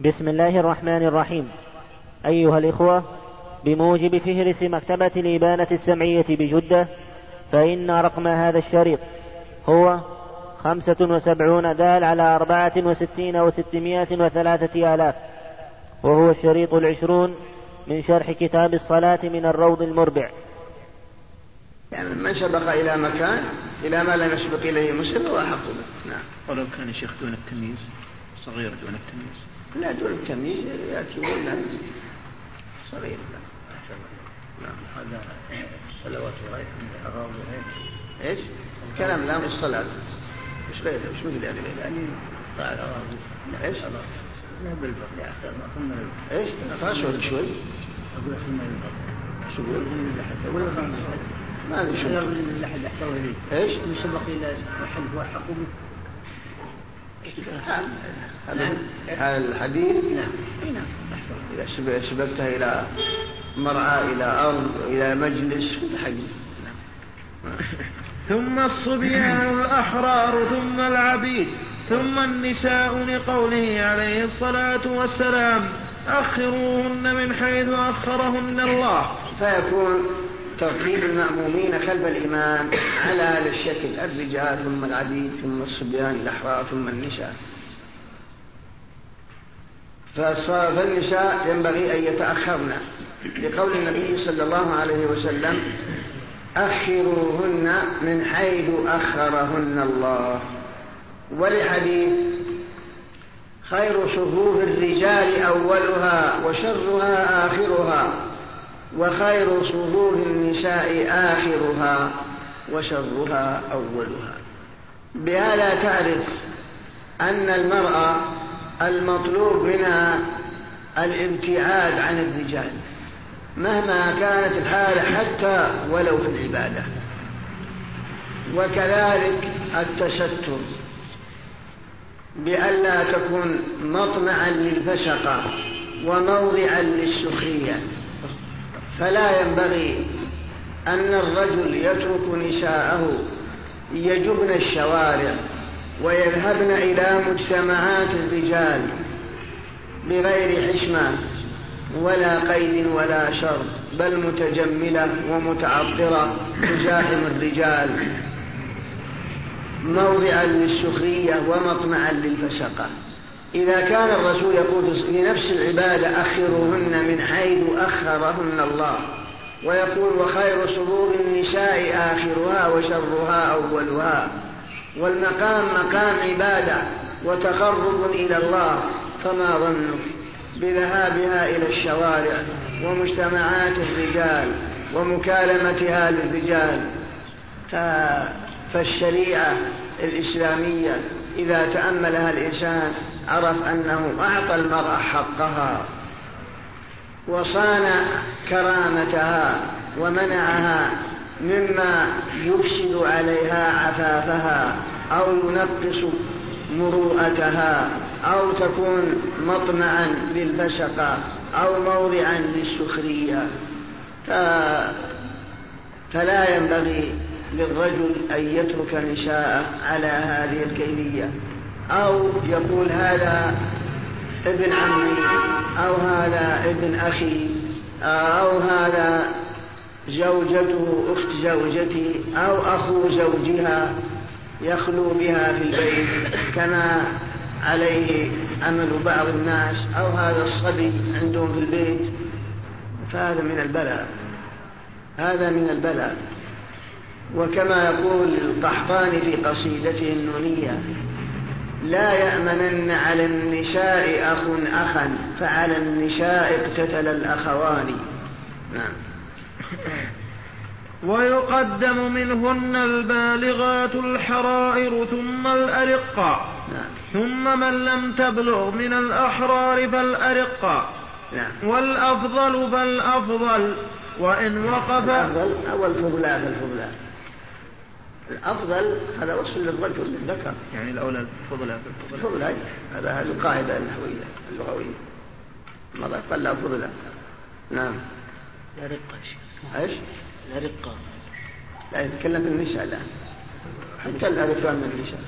بسم الله الرحمن الرحيم. أيها الإخوة بموجب فهرس مكتبة الإبانة السمعية بجدة فإن رقم هذا الشريط هو خمسة وسبعون دال على أربعة وستين وستمائة وثلاثة آلاف وهو الشريط العشرون من شرح كتاب الصلاة من الروض المربع. يعني من سبق إلى مكان إلى ما لم يسبق إليه مسلم هو أحق به. نعم. ولو كان الشيخ دون التمييز صغير دون التمييز. لا دون التمييز يأتي ولا صغير. لا نعم هذا الصلوات رايكم الأغراض إيش؟ الكلام لا مش الصلاة. إيش غير إيش مثل يعني؟ يعني الأراضي. إيش؟ إيش؟ فاشل شوي. ثم البر شو يقول؟ ولا ما أدري شو. إيش؟ من سبق إلى هو حق به هذا الحديث نعم. نعم إذا سب- سبقتها إلى مرعى إلى أرض إلى مجلس حق ثم الصبيان الأحرار ثم العبيد ثم النساء لقوله عليه الصلاة والسلام أخروهن من حيث أخرهن الله. فيكون ترتيب المأمومين خلف الإمام على هذا الشكل الرجال ثم العبيد ثم الصبيان الأحرار ثم النساء. فالنساء ينبغي أن يتأخرن. لقول النبي صلى الله عليه وسلم أخروهن من حيث أخرهن الله. ولحديث خير صفوف الرجال أولها وشرها آخرها. وخير صفوف النساء آخرها وشرها أولها. بهذا تعرف أن المرأة المطلوب منها الابتعاد عن الرجال مهما كانت الحالة حتى ولو في العبادة. وكذلك التستر بألا تكون مطمعا للفسقة وموضعا للسخرية. فلا ينبغي أن الرجل يترك نساءه يجبن الشوارع ويذهبن إلى مجتمعات الرجال بغير حشمة ولا قيد ولا شر بل متجملة ومتعطرة تزاحم الرجال. موضعا للسخرية ومطمعا للفسقة. إذا كان الرسول يقول في نفس العبادة أخروهن من حيث أخرهن الله ويقول وخير صدور النساء آخرها وشرها أولها والمقام مقام عبادة وتقرب إلى الله فما ظنك؟ بذهابها إلى الشوارع ومجتمعات الرجال ومكالمتها للرجال. فالشريعة الإسلامية إذا تأملها الإنسان عرف أنه أعطى المرأة حقها وصان كرامتها ومنعها مما يفسد عليها عفافها أو ينقص مروءتها أو تكون مطمعا للفسقة أو موضعا للسخرية. فلا ينبغي للرجل أن يترك نساءه على هذه الكيفية. أو يقول هذا ابن عمي أو هذا ابن أخي أو هذا زوجته أخت زوجتي أو أخو زوجها يخلو بها في البيت كما عليه عمل بعض الناس أو هذا الصبي عندهم في البيت. فهذا من البلاء. هذا من البلاء. وكما يقول القحطاني في قصيدته النونية لا يأمنن على النساء أخ أخا فعلى النساء اقتتل الأخوان. نعم. ويقدم منهن البالغات الحرائر ثم الأرقاء نعم. ثم من لم تبلغ من الأحرار فالأرقاء نعم. والأفضل فالأفضل. وإن وقف الأفضل أو الفضلاء فالفضلاء الأفضل هذا وصف للرجل للذكر. يعني الأولى الفضلاء الفضلاء هذا هذه القاعدة النحوية اللغوية. مرة قال لا فضلاء نعم. الأرقة يا شيخ. إيش؟ الأرقة لا يتكلم في النساء الآن حتى الأرقاء من النساء.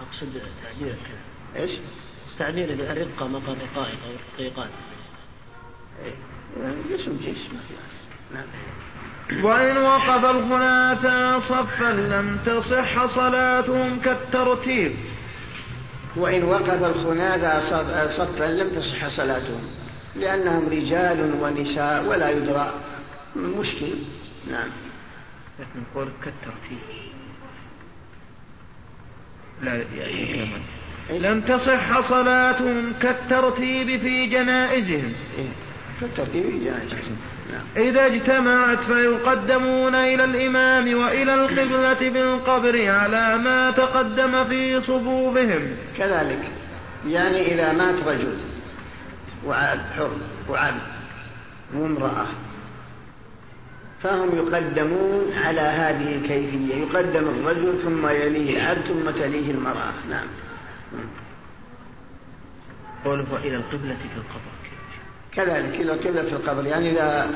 أقصد تعبير كذا إيش؟ تعبير الرقة مقر رقائق أو رقيقات يعني جسم جسم. ما نعم. وإن وقف الخناثى صفا لم تصح صلاتهم كالترتيب. وإن وقف صف- صفا لم تصح صلاتهم لأنهم رجال ونساء ولا يدرى. مشكل. نعم. لكن قول كالترتيب. لا يعني لم تصح صلاتهم كالترتيب في جنائزهم. إيه. كالترتيب جائز نعم إذا اجتمعت فيقدمون إلى الإمام وإلى القبلة بالقبر على ما تقدم في صفوفهم. كذلك يعني إذا مات رجل وعبد حر وعبد وامرأة فهم يقدمون على هذه الكيفية. يقدم الرجل ثم يليه العبد ثم تليه المرأة. نعم. قوله إلى القبلة في القبر. كذلك إلى القبلة في القبر. يعني إذا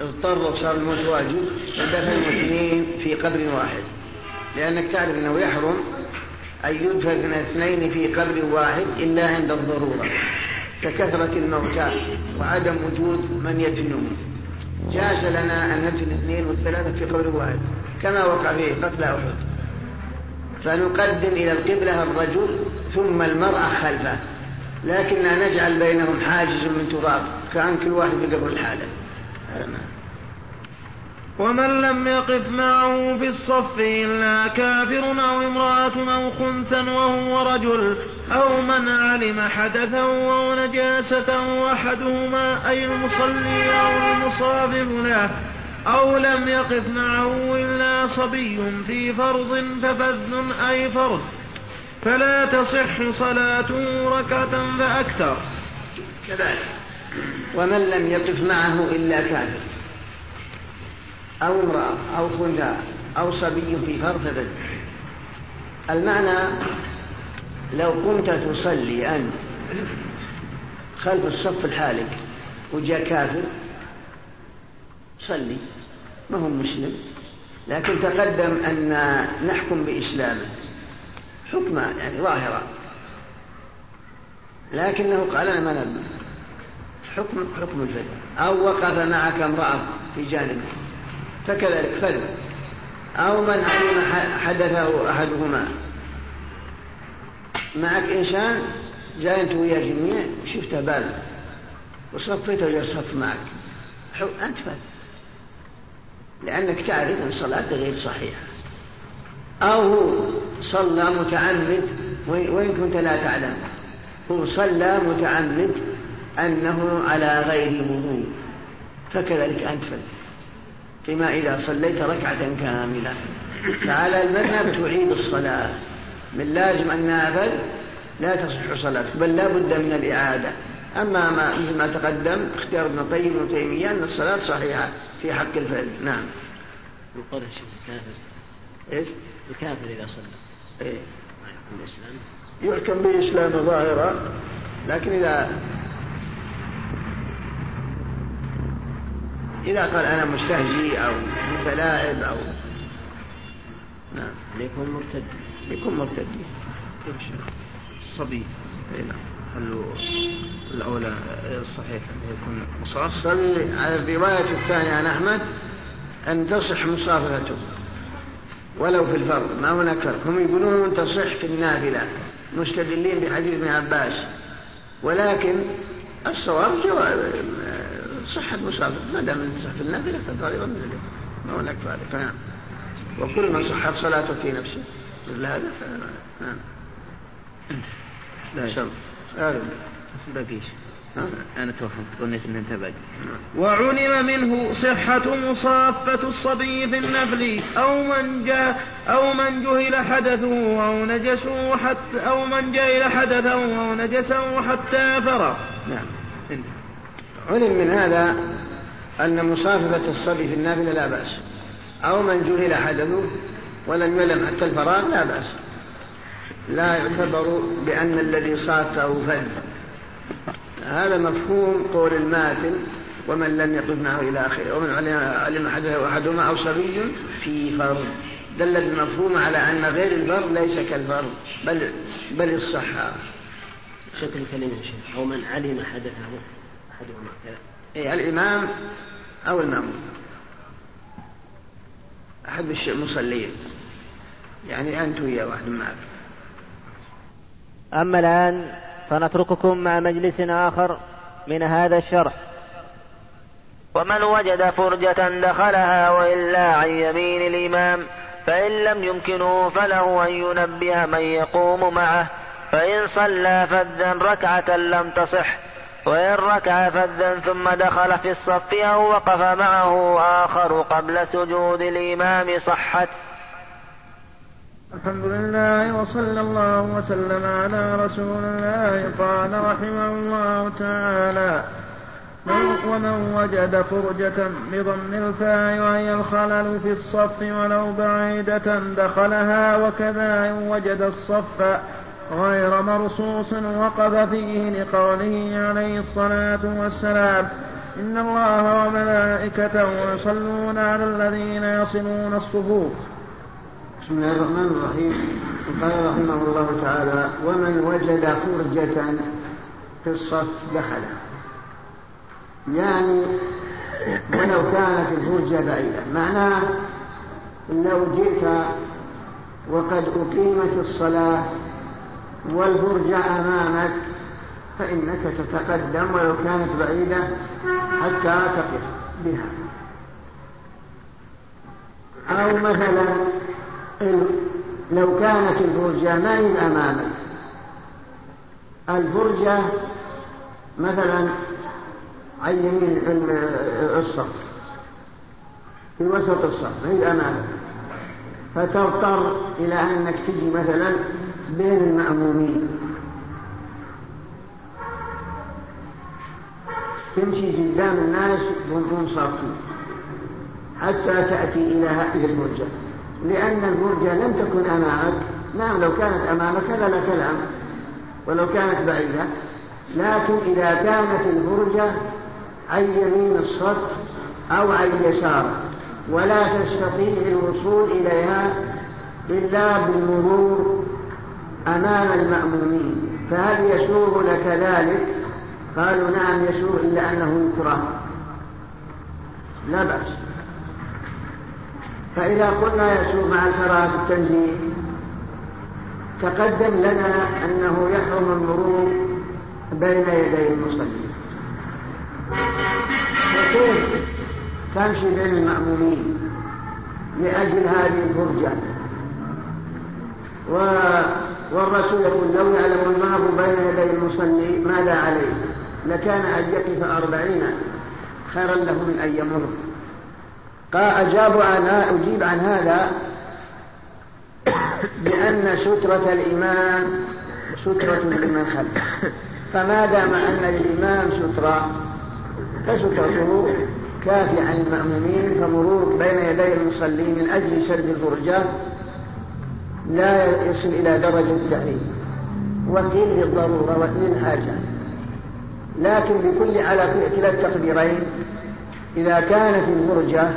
اضطر صار الموت واجب دفن اثنين في قبر واحد. لأنك تعرف أنه يحرم أن يدفن اثنين في قبر واحد إلا عند الضرورة ككثرة الموتى وعدم وجود من يدفنهم. جاز لنا أن ندفن اثنين والثلاثة في قبر واحد كما وقع في قتل أحد. فنقدم إلى القبلة الرجل ثم المرأة خلفه. لكننا نجعل بينهم حاجز من تراب كأن كل واحد بقبر الحالة ما. ومن لم يقف معه في الصف إلا كافر أو امرأة أو خنثى وهو رجل أو من علم حدثا أو نجاسة أحدهما أي المصلي أو المصافف له أو لم يقف معه إلا صبي في فرض ففذ أي فرض فلا تصح صلاته ركعة فأكثر. كذلك. ومن لم يقف معه إلا كافر. أو امرأة أو خنثى أو صبي في فرفدة المعنى لو كنت تصلي أنت خلف الصف الحالك وجاء كافر صلي. ما هو مسلم. لكن تقدم أن نحكم بإسلامه حكمة يعني ظاهرة. لكنه قال أنا ما نبي حكم حكم الفدء أو وقف معك امرأة في جانبك فكذلك فدء أو من علم حدثه أحدهما. معك إنسان جاي أنت وياه جميع وشفته بال وصفيته وجاء صف معك. أنت فد لأنك تعرف أن صلاته غير صحيحة. أو صلى متعمد وإن كنت لا تعلم. هو صلى متعمد أنه على غير وضوء فكذلك أنت. فيما إذا صليت ركعة كاملة. فعلى المذهب تعيد الصلاة. من لازم أنها فد لا تصح صلاتك بل لا بد من الإعادة. أما ما مثل ما تقدم اختيار ابن طيب وابن تيمية أن الصلاة صحيحة في حق الفعل. نعم. الشيخ الكافر. إيش؟ الكافر إذا صلى إيه؟ ما يحكم بالإسلام ظاهرا لكن إذا إذا قال أنا مستهزي أو متلاعب أو نعم. يكون مرتد. يكون مرتد. الصبي إيه نعم. هل الأولى الصحيح أنه يكون مصاف الصبي على الرواية الثانية عن أحمد أن تصح مصافحته. ولو في الفرض ما هناك فرق. هم يقولون تصح في النافلة مستدلين بحديث ابن عباس. ولكن الصواب جواب صحة مصافحة ما دام تصح في النافلة فالفريضة من اليوم ما هناك فارق نعم وكل من صحت صلاته في نفسه. مثل هذا نعم. لا شر آه. باقيش ها؟ أنا توهمت ظنيت أن أنت باقي وعلم منه صحة مصافة الصبي في النفل أو من جاء أو من جهل حدثه أو نجسه حتى أو من جهل حدثه أو نجسه حتى فرغ نعم. علم من هذا أن مصاففة الصبي في النافلة لا بأس. أو من جهل حدثه ولم يلم حتى الفراغ لا بأس. لا يعتبر بأن الذي صافه فد هذا مفهوم قول الماتن ومن لم يقف معه إلى آخره ومن علم حدثه أحدهما أو صبي في فرض. دل المفهوم على أن غير الفرض ليس كالفرض بل بل الصحة. شكل كلمة شيخ. أو من علم حدثه أحدهما. كذا إيه الإمام أو المأموم أحد المصلين يعني أنت ويا واحد معك. أما الآن فنترككم مع مجلس آخر من هذا الشرح. ومن وجد فرجة دخلها وإلا عن يمين الإمام فإن لم يمكنه فله أن ينبه من يقوم معه. فإن صلى فذا ركعة لم تصح وإن ركع فذا ثم دخل في الصف أو وقف معه آخر قبل سجود الإمام صحت. الحمد لله وصلى الله وسلم على رسول الله. قال رحمه الله تعالى ومن وجد فرجة بضم الفاء وهي الخلل في الصف ولو بعيدة دخلها وكذا إن وجد الصف غير مرصوص وقف فيه لقوله عليه الصلاة والسلام إن الله وملائكته يصلون على الذين يصلون الصفوف بسم الله الرحمن الرحيم. قال رحمه الله تعالى ومن وجد فرجة في الصف دخله. يعني ولو كانت الفرجة بعيدة. معناه لو جئت وقد أقيمت الصلاة والفرجة أمامك فإنك تتقدم ولو كانت بعيدة حتى تقف بها. أو مثلا لو كانت الفرجة ما هي أمامك الفرجة مثلا عن يمين الصف. في وسط الصف هي أمامك فتضطر إلى أنك تجي مثلا بين المأمومين. تمشي قدام الناس وأنتم صافين حتى تأتي إلى هذه البرجة لأن البرجة لم تكن أمامك. نعم لو كانت أمامك هذا لا كلام ولو كانت بعيدة. لكن إذا كانت البرجة عن يمين الصف أو عن يسار ولا تستطيع الوصول إليها إلا بالمرور أمام المأمومين. فهل يسوغ لك ذلك؟ قالوا نعم يسوغ إلا أنه يكره. لا بأس. فإذا قلنا يسوغ مع الكراهة التنزيل تقدم لنا أنه يحرم المرور بين يدي المصلي. وكيف تمشي بين المأمومين لأجل هذه الفرجة؟ و والرسول يقول لو يعلم المرء بين يدي المصلي ماذا عليه؟ لكان أن يقف أربعين خيرا له من أن يمر. قال أجاب عن أجيب عن هذا بأن سترة الإمام سترة لمن خلفه فما دام أن للإمام سترة؟ فسترته كافية عن المأمومين فمرور بين يدي المصلي من أجل سرد الفرجات لا يصل إلى درجة التحريم وقيل للضرورة واثنين حاجة. لكن بكل على كلا التقديرين إذا كانت الفرجة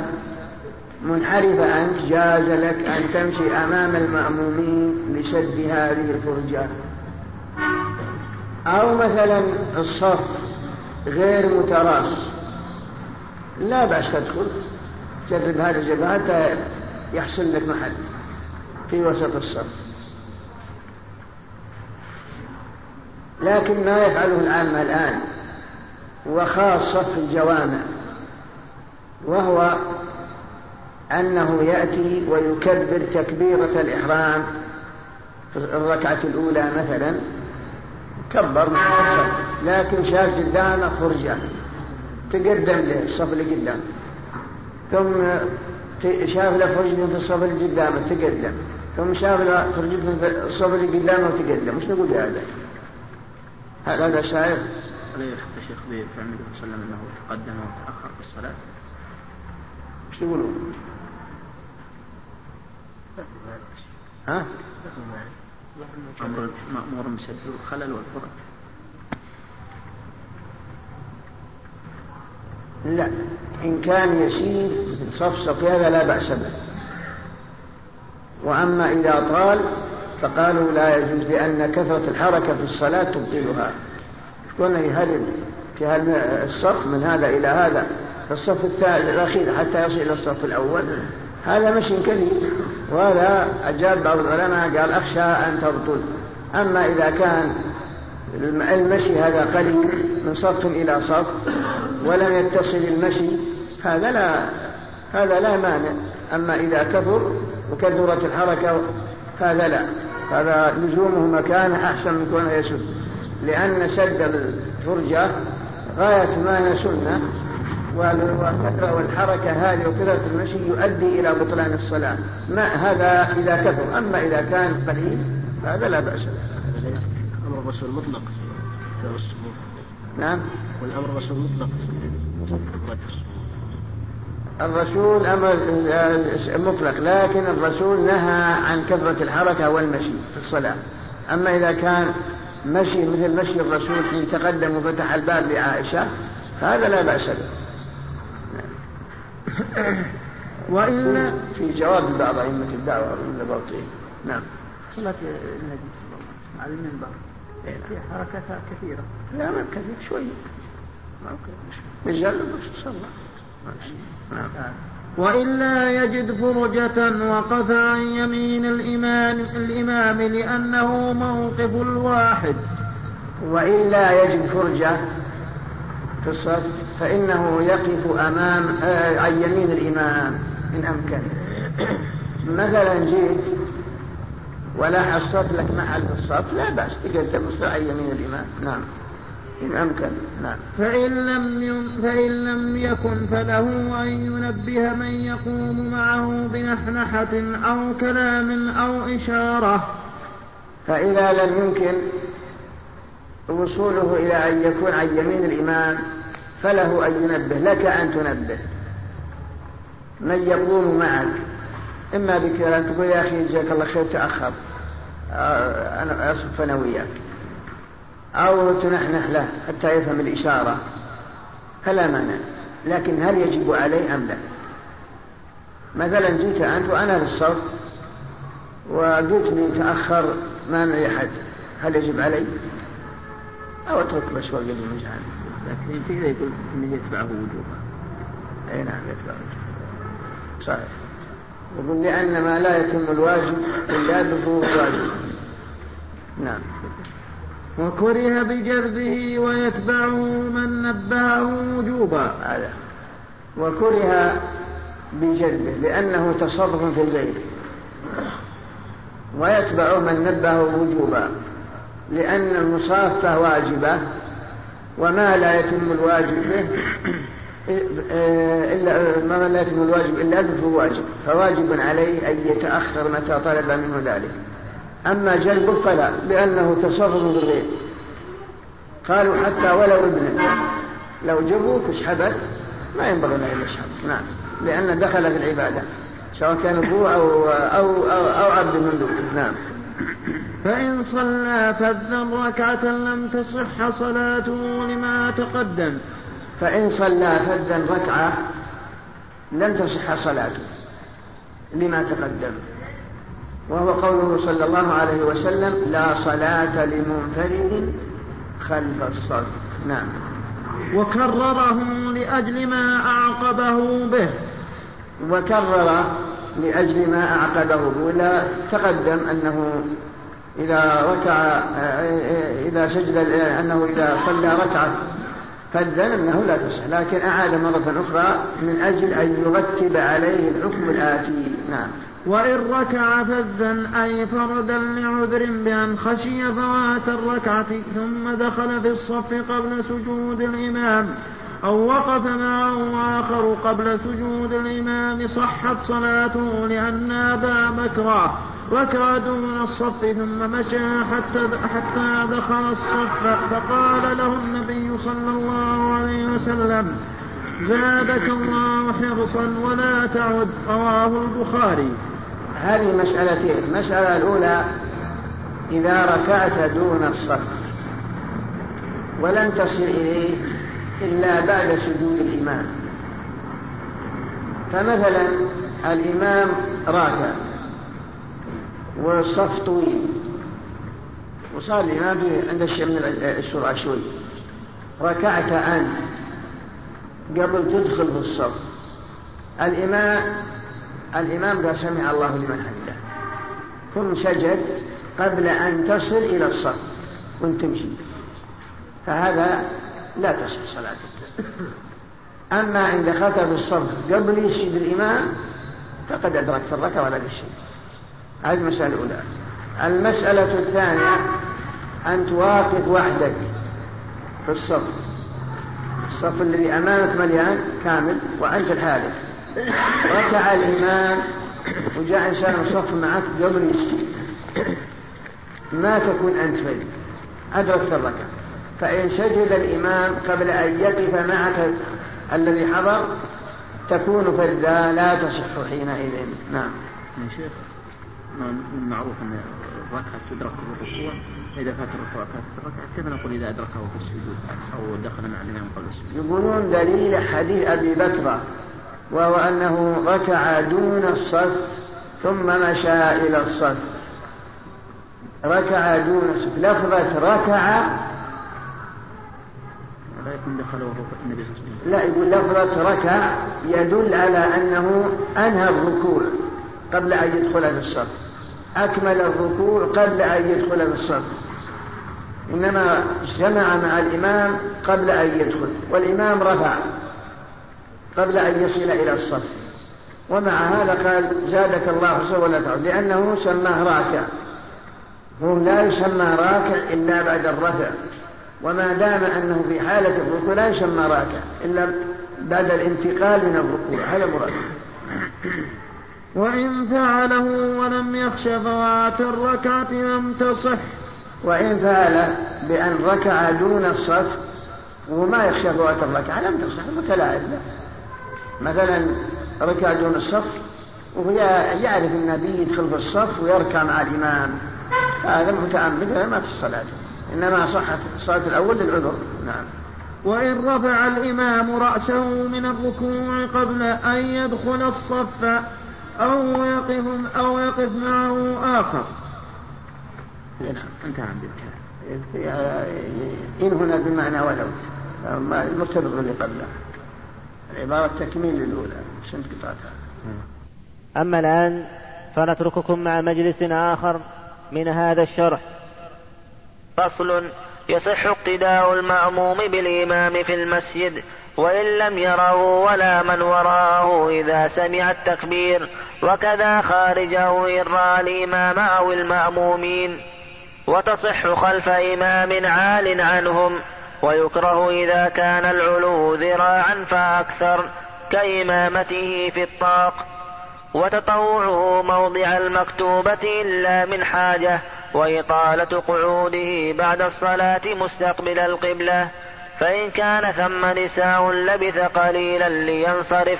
منحرفة عنك جاز لك أن تمشي أمام المأمومين لسد هذه الفرجة. أو مثلا الصف غير متراص لا بأس تدخل. جرب هذا الجبهة حتى يحصل لك محل في وسط الصف. لكن ما يفعله العامة الآن وخاصة في الجوامع وهو أنه يأتي ويكبر تكبيرة الإحرام في الركعة الأولى مثلا. كبر لكن شاف قدامه فرجة تقدم له الصف اللي قدام. ثم شاف له فرجة في الصف اللي قدامه تقدم. ثم شاف له فرجة في الصف اللي قدامه وتقدم. مش نقول هذا هل هذا شاعر؟ ألا يحق الشيخ بفعل النبي صلى الله عليه وسلم أنه تقدم وتأخر في الصلاة؟ إيش تقولون؟ ها؟ أمر مأمور بسد الخلل والفرج لا إن كان يسير صفصف هذا لا بأس به. وأما إذا طال فقالوا لا يجوز لأن كثرة الحركة في الصلاة تبطلها. في هذا في الصف من هذا إلى هذا. في الصف الثالث الأخير حتى يصل إلى الصف الأول. هذا مشي كثير وهذا أجاب بعض العلماء قال أخشى أن تبطل. أما إذا كان المشي هذا قليل من صف إلى صف ولم يتصل المشي هذا لا هذا لا مانع. أما إذا كثر وكثرت الحركة هذا لا. هذا لزومه مكان أحسن من كونه يسد لأن سد الفرجة غاية ما هي سنة والكثرة والحركة هذه وكثرة المشي يؤدي إلى بطلان الصلاة. ما هذا إذا كثر. أما إذا كان قليل هذا لا بأس به. أمر الرسول مطلق. نعم. والأمر الرسول مطلق. الرسول أمر مطلق. لكن الرسول نهى عن كثرة الحركة والمشي في الصلاة. أما إذا كان مشي مثل مشي الرسول حين تقدم وفتح الباب لعائشة هذا لا بأس به. وإلا في جواب بعض أئمة الدعوة من الباطين نعم. صلاة النبي صلى الله عليه وسلم على المنبر. في حركتها كثيرة. لا ما كثير شوية رجال صلى نعم. وإلا يجد فرجة وقف عن يمين الإمام, الإمام لأنه موقف الواحد. وإلا يجد فرجة في الصف فإنه يقف أمام آه عن يمين الإمام إن أمكن. مثلا جيت ولا حصلت لك محل في الصف لا بأس تقدر تبص عن يمين الإمام. نعم. إن أمكن. نعم. فإن لم ي... فإن لم يكن فله أن ينبه من يقوم معه بنحنحة أو كلام أو إشارة. فإذا لم يمكن وصوله إلى أن يكون عن يمين الإمام فله أن ينبه لك أن تنبه. من يقوم معك؟ إما بكلام تقول يا أخي جزاك الله خير تأخر. آه، أنا أصف أنا وياك. أو تنحنح له حتى يفهم الإشارة. فلا مانع. لكن هل يجب عليه أم لا؟ مثلا جيت أنت وأنا في الصف وجئتني تأخر ما معي أحد. هل يجب علي؟ أو أترك بس وقت المجال لكن في يقول أنه يتبعه وجوبا أي نعم يتبعه وجوبا صحيح. يقول لأن ما لا يتم الواجب إلا بفروض الواجب. نعم. وكره بجرده ويتبعه من نبهه وجوبا. هذا. وكره بجرده لأنه تصرف في البيت. ويتبع من نبهه وجوبا. لأن المصافة واجبة وما لا يتم الواجب به إلا ما لا يتم الواجب إلا به فهو واجب فواجب عليه أن يتأخر متى طلب منه ذلك. أما جلبه فلا لأنه تصرف بالغير قالوا حتى ولو ابنه لو جبوا فشحبت ما ينبغي له أن يشحب نعم لأنه دخل في العبادة سواء كان أبوه أو أو أو, أو عبد مملوك نعم. فإن صلى فذا ركعة لم تصح صلاته لما تقدم. فإن صلى فذا ركعة لم تصح صلاته لما تقدم. وهو قوله صلى الله عليه وسلم لا صلاة لمنفرد خلف الصف نعم. وكرره لأجل ما أعقبه به. وكرر لأجل ما أعقبه به ولا تقدم أنه إذا ركع إذا سجد أنه إذا صلى ركعة فذن أنه لا تصح لكن أعاد مرة أخرى من أجل أن يرتب عليه الحكم الآتي. نعم. وإن ركع فذا أي فردا لعذر بأن خشي فوات الركعة ثم دخل في الصف قبل سجود الإمام. أو وقف معه آخر قبل سجود الإمام صحت صلاته لأن أبا بكر ركع دون الصف ثم مشى حتى حتى دخل الصف. فقال له النبي صلى الله عليه وسلم زادك الله حرصا ولا تعد. رواه البخاري. هذه مسألتين المسألة الأولى إذا ركعت دون الصف ولم تصل إليه إلا بعد سجود الإمام. فمثلا الإمام راكع والصف طويل وصار الإمام عند الشيء من السرعة شوي ركعت أن قبل تدخل في الصف. الإمام الإمام قال سمع الله لمن حمده. ثم سجد قبل أن تصل إلى الصف وانت تمشي فهذا لا تصح صلاتك أما إن دخلت في الصف قبل يسجد الإمام فقد أدركت الركعة ولا بشيء هذه المسألة الأولى. المسألة الثانية أن تواقف وحدك في الصف. الصف الذي أمامك مليان كامل وأنت الحالف ركع الإمام وجاء إنسان الصف معك قبل يسجد ما تكون أنت فرد أدركت الركعة. فإن سجد الإمام قبل أن يقف معك الذي حضر تكون فردا لا تصح حينئذ. نعم. يا شيخ المعروف أن الركعة تدرك بالركوع إذا فات الركوع فاتت الركعة كيف نقول إذا أدركه في السجود أو دخل مع الإمام قبل السجود؟ يقولون دليل حديث أبي بكر وهو أنه ركع دون الصف ثم مشى إلى الصف. ركع دون الصف. لفظة ركع لا يكون دخل وهو النبي صلى الله عليه وسلم. لا يقول لفظة ركع يدل على أنه أنهى الركوع قبل أن يدخل في الصف. أكمل الركوع قبل أن يدخل في الصف. إنما اجتمع مع الإمام قبل أن يدخل والإمام رفع قبل أن يصل إلى الصف. ومع هذا قال زادك الله حسن ولا تعود لأنه سماه راكع. هو لا يسمى راكع إلا بعد الرفع. وما دام أنه في حالة الركوع لا يسمى راكع إلا بعد الانتقال من الركوع هذا مراد. وإن فعله ولم يخش فوات الركعة لم تصح. وإن فعل بأن ركع دون الصف وما يخشى فوات الركعة لم تصح متلاعب مثلا ركع دون الصف وهو يعرف النبي يدخل في الصف ويركع مع الإمام هذا متعمد ما في الصلاة. إنما صحت الصلاة الأول للعذر. نعم. وإن رفع الإمام رأسه من الركوع قبل أن يدخل الصف أو يقف أو يقف معه آخر. نعم انتهى عندك إن هنا بمعنى ولو. المرتبط بالذي قبله. العبارة تكميل للأولى عشان قطعتها. أما الآن فنترككم مع مجلس آخر من هذا الشرح. فصل يصح اقتداء المأموم بالإمام في المسجد وإن لم يره ولا من وراءه إذا سمع التكبير وكذا خارجه إن رأى الإمام أو المأمومين. وتصح خلف إمام عال عنهم ويكره إذا كان العلو ذراعا فأكثر كإمامته في الطاق. وتطوعه موضع المكتوبة إلا من حاجة وإطالة قعوده بعد الصلاة مستقبل القبلة فإن كان ثم نساء لبث قليلا لينصرف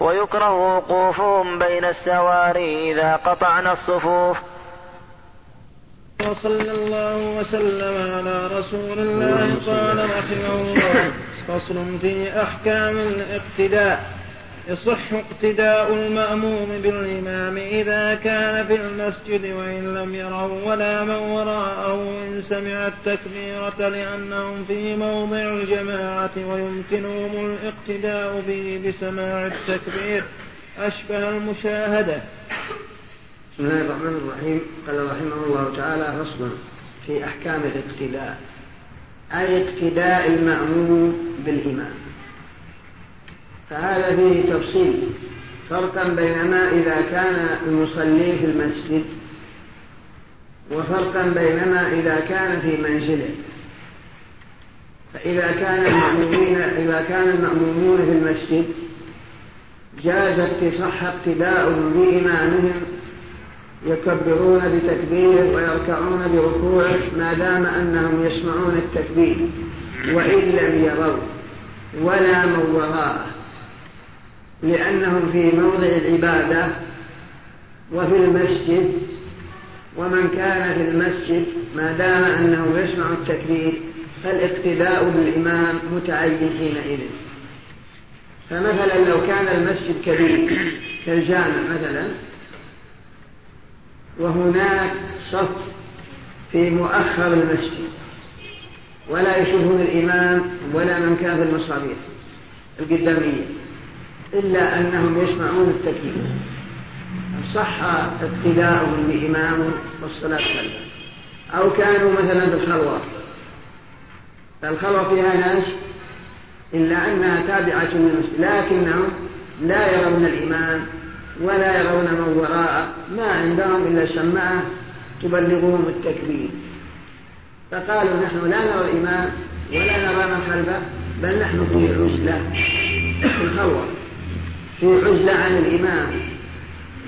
ويكره وقوفهم بين السواري إذا قطعنا الصفوف. وصلى الله وسلم على رسول الله قال رحمه الله فصل في أحكام الاقتداء. يصح اقتداء المأموم بالإمام إذا كان في المسجد وإن لم يره ولا من وراءه إن سمع التكبيرة لأنهم في موضع الجماعة ويمكنهم الاقتداء به بسماع التكبير. أشبه المشاهدة. بسم الله الرحمن الرحيم. قال رحمه الله تعالى فصل في أحكام الاقتداء. أي اقتداء المأموم بالإمام. فهذا فيه تفصيل فرقا بينما إذا كان المصلي في المسجد وفرقا بينما إذا كان في منزله. فإذا كان المأمومين إذا كان المأمومون في المسجد جاز اقتصح اقتداؤهم بإمامهم يكبرون بتكبيره ويركعون بركوعه ما دام أنهم يسمعون التكبير وإن لم يروا ولا من وراءه لأنهم في موضع العبادة وفي المسجد ومن كان في المسجد ما دام أنه يسمع التكبير فالاقتداء بالإمام متعين حينئذ. فمثلا لو كان المسجد كبير كالجامع مثلا وهناك صف في مؤخر المسجد ولا يشوفون الإمام ولا من كان في المصابيح القدامية. إلا أنهم يسمعون التكبير صح اقتداؤهم بإمام والصلاة خلفه أو كانوا مثلا بالخلوة الخلوة. فيها ناس إلا أنها تابعة للمسجد لكنهم لا يرون الإمام ولا يرون من وراءه ما عندهم إلا سماعة تبلغهم التكبير فقالوا نحن لا نرى الإمام ولا نرى من خلفه بل نحن في عزلة في الخلوة. في عزلة عن الإمام.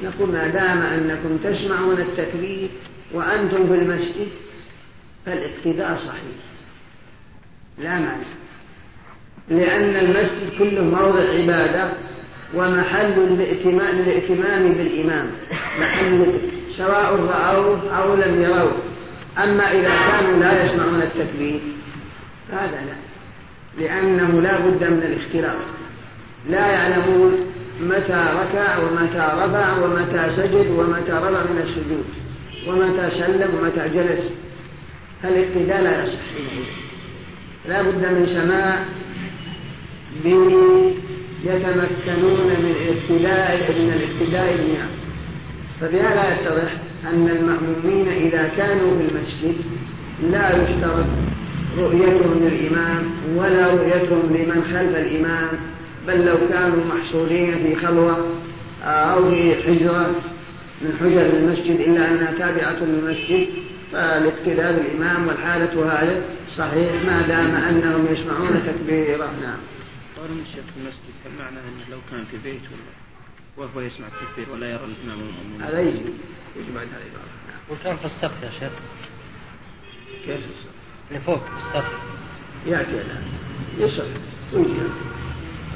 نقول ما دام أنكم تسمعون التكبير وأنتم في المسجد فالاقتداء صحيح. لا مانع. لأن المسجد كله موضع عبادة ومحل الائتمان للائتمام بالإمام. محل سواء رأوه أو لم يروه. أما إذا كانوا لا يسمعون التكبير فهذا لا. لأنه لا بد من الاختلاط لا يعلمون متى ركع ومتى رفع ومتى سجد ومتى رفع من السجود ومتى سلم ومتى جلس. فالاقتداء لا يصح لا بد من سماع به يتمكنون من الاقتداء من الاقتداء فبهذا يتضح أن المأمومين إذا كانوا في المسجد لا يشترط رؤيتهم للإمام ولا رؤيتهم لمن خلف الإمام بل لو كانوا محصورين في خلوة أو في حجرة من حجر المسجد إلا أنها تابعة للمسجد فالاقتداء بالإمام والحالة هذه صحيح ما دام أنهم يسمعون تكبيرة. نعم. قال الشيخ في المسجد هل معناه أنه لو كان في بيت ولا وهو يسمع التكبير ولا يرى الإمام والمأمون هذا يجب يجب على العبارة. نعم. وكان في السقف يا شيخ. كيف اللي فوق في السقف. يأتي الآن يصح ويجب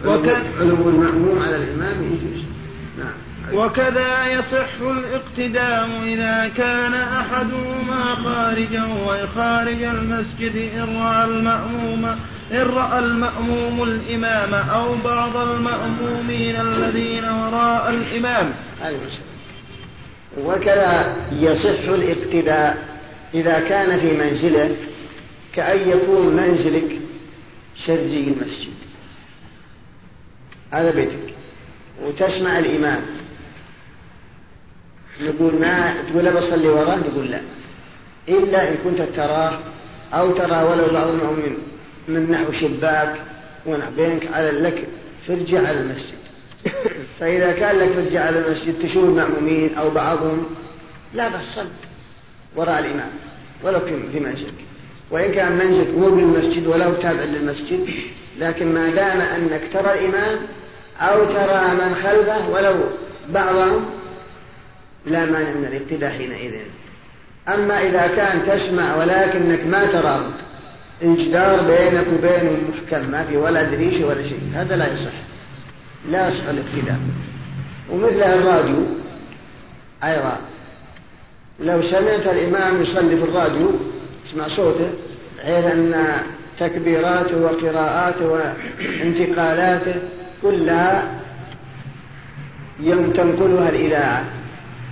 وكان علو المأموم على الإمام. يجوز نعم. وكذا يصح الاقتدام إذا كان أحدهما خارجا وخارج المسجد إن رأى المأموم إن رأى المأموم الإمام أو بعض المأمومين الذين وراء الإمام. وكذا يصح الاقتداء إذا كان في منزله كأن يكون منزلك شرجي المسجد. هذا بيتك. وتسمع الإمام. نقول ما تقول بصلي وراه نقول لا. إلا إن كنت تراه أو ترى ولو بعض المؤمنين من نحو شباك ونحو بينك على لك فرجة على المسجد. فإذا كان لك فرجة على المسجد تشوف المأمومين أو بعضهم لا بس صل وراء الإمام. ولو في منزلك. وإن كان منزلك مو بالمسجد ولو تابع للمسجد لكن ما دام أنك ترى الإمام أو ترى من خلفه ولو بعضهم لا مانع من الابتداء حينئذ. أما إذا كان تسمع ولكنك ما تراه الجدار بينك وبينه محكم ما في ولا دريشة ولا شيء هذا لا يصح لا يصح الابتداء. ومثل الراديو أيضا لو سمعت الإمام يصلي في الراديو اسمع صوته بحيث أن تكبيراته وقراءاته وانتقالاته كلها يوم تنقلها الإذاعة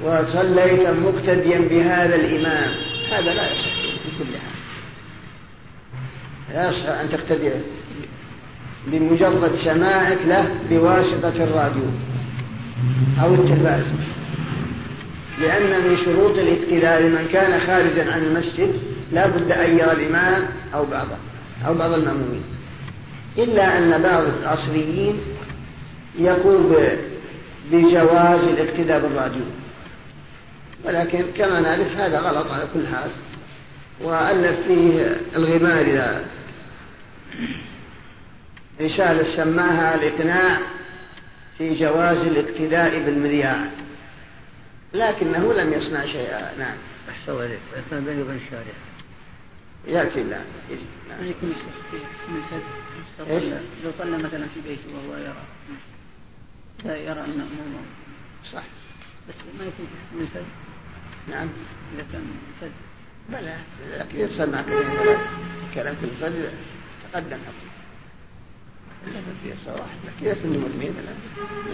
وصليت مقتديا بهذا الإمام. هذا لا يصح في كل حال لا يصح أن تقتدي بمجرد سماعك له بواسطة الراديو أو التلفاز. لأن من شروط الاقتداء لمن كان خارجا عن المسجد لا بد أن يرى الإمام أو بعضه أو بعض المأمومين. إلا أن بعض العصريين يقول بجواز الاقتداء بالراديو. ولكن كما نعرف هذا غلط على كل حال. وألف فيه الغماري رسالة سماها الإقناع في جواز الاقتداء بالمذياع لكنه لم يصنع شيئا. نعم. أحسن عليك بيني وبين الشارع يأتي لا نعم. يكون إذا صلى مثلا في بيته وهو يرى. لا يرى أنه صح بس ما يكون من الفجر نعم. إذا كان الفجر بلى لكن يسمع كلام كلام في الفجر تقدم صراحة كيف الان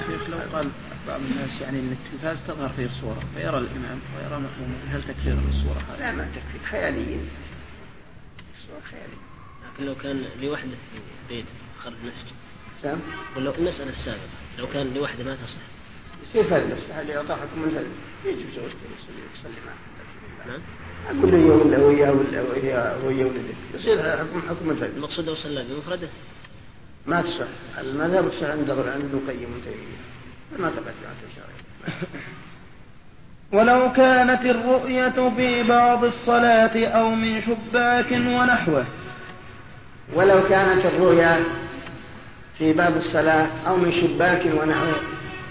شيخ لو قال بعض الناس يعني إن التلفاز تظهر فيه الصورة فيرى الإمام ويرى مأمومه هل تكفير الصورة هذه؟ لا ما تكفي خياليين. الصور خيالية. لكن لو كان لوحدة في بيت خارج المسجد سام ولو المسألة السابقة لو كان لوحده ما تصح. يصير فل بس هذا يعطى حكم الفل يجي زوجته يصلي يصلي معه. نعم. أقول له هي ولا وياه ولا وياه ويا ولده يصير حكم حكم الفل المقصود لو صلى بمفرده. ما تصح. المذهب تصح عند عند ابن القيم تيمية ما ثبت عن الشرعي ولو كانت الرؤية في بعض الصلاة أو من شباك ونحوه. ولو كانت الرؤيا في باب الصلاة أو من شباك ونحوه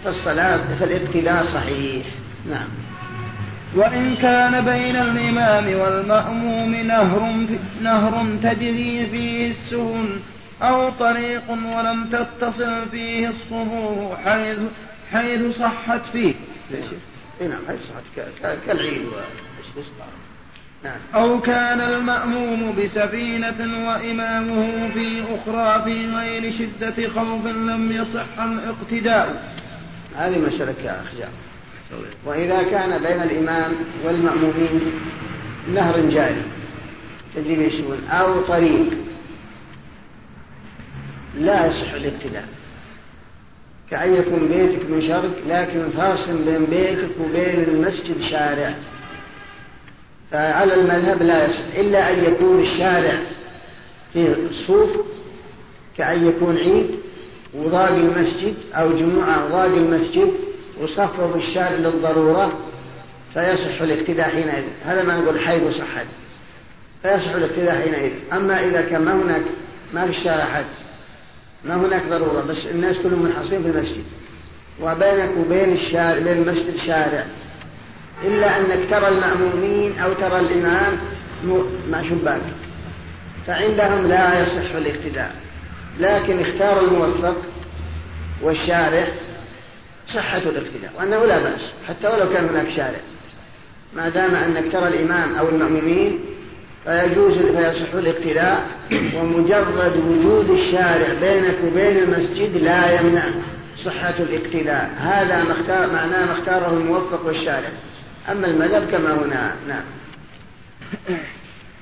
فالصلاة فالاقتداء صحيح نعم وإن كان بين الإمام والمأموم نهر نهر تجري فيه السهول أو طريق ولم تتصل فيه الصفوف حيث حيث صحت فيه؟ اي نعم هذه صحت كالعيد نعم. أو كان المأموم بسفينة وإمامه في أخرى في غير شدة خوف لم يصح الاقتداء. هذه مسألة يا أخ. وإذا كان بين الإمام والمأمومين نهر جاري تجري به السبل أو طريق. لا يصح الاقتداء. كأن يكون بيتك من شرق لكن فاصل بين بيتك وبين المسجد شارع. فعلى المذهب لا يصح إلا أن يكون الشارع فيه صوف كأن يكون عيد وضاق المسجد أو جمعة وضاق المسجد وصفوا بالشارع للضرورة فيصح الاقتداء حينئذ. هذا ما نقول حيث صحت فيصح الاقتداء حينئذ. أما إذا كان ما هناك ما في الشارع حد ما هناك ضرورة بس الناس كلهم منحصرين في المسجد. وبينك وبين الشارع بين المسجد شارع. إلا أنك ترى المأمومين أو ترى الإمام مع شباك فعندهم لا يصح الاقتداء. لكن اختار الموفق والشارع صحة الاقتداء وأنه لا بأس حتى ولو كان هناك شارع. ما دام أنك ترى الإمام أو المأمومين فيجوز فيصح الاقتداء ومجرد وجود الشارع بينك وبين المسجد لا يمنع صحة الاقتداء. هذا ما اختار معناه ما اختاره الموفق والشارع. أما المذهب كما هنا نعم.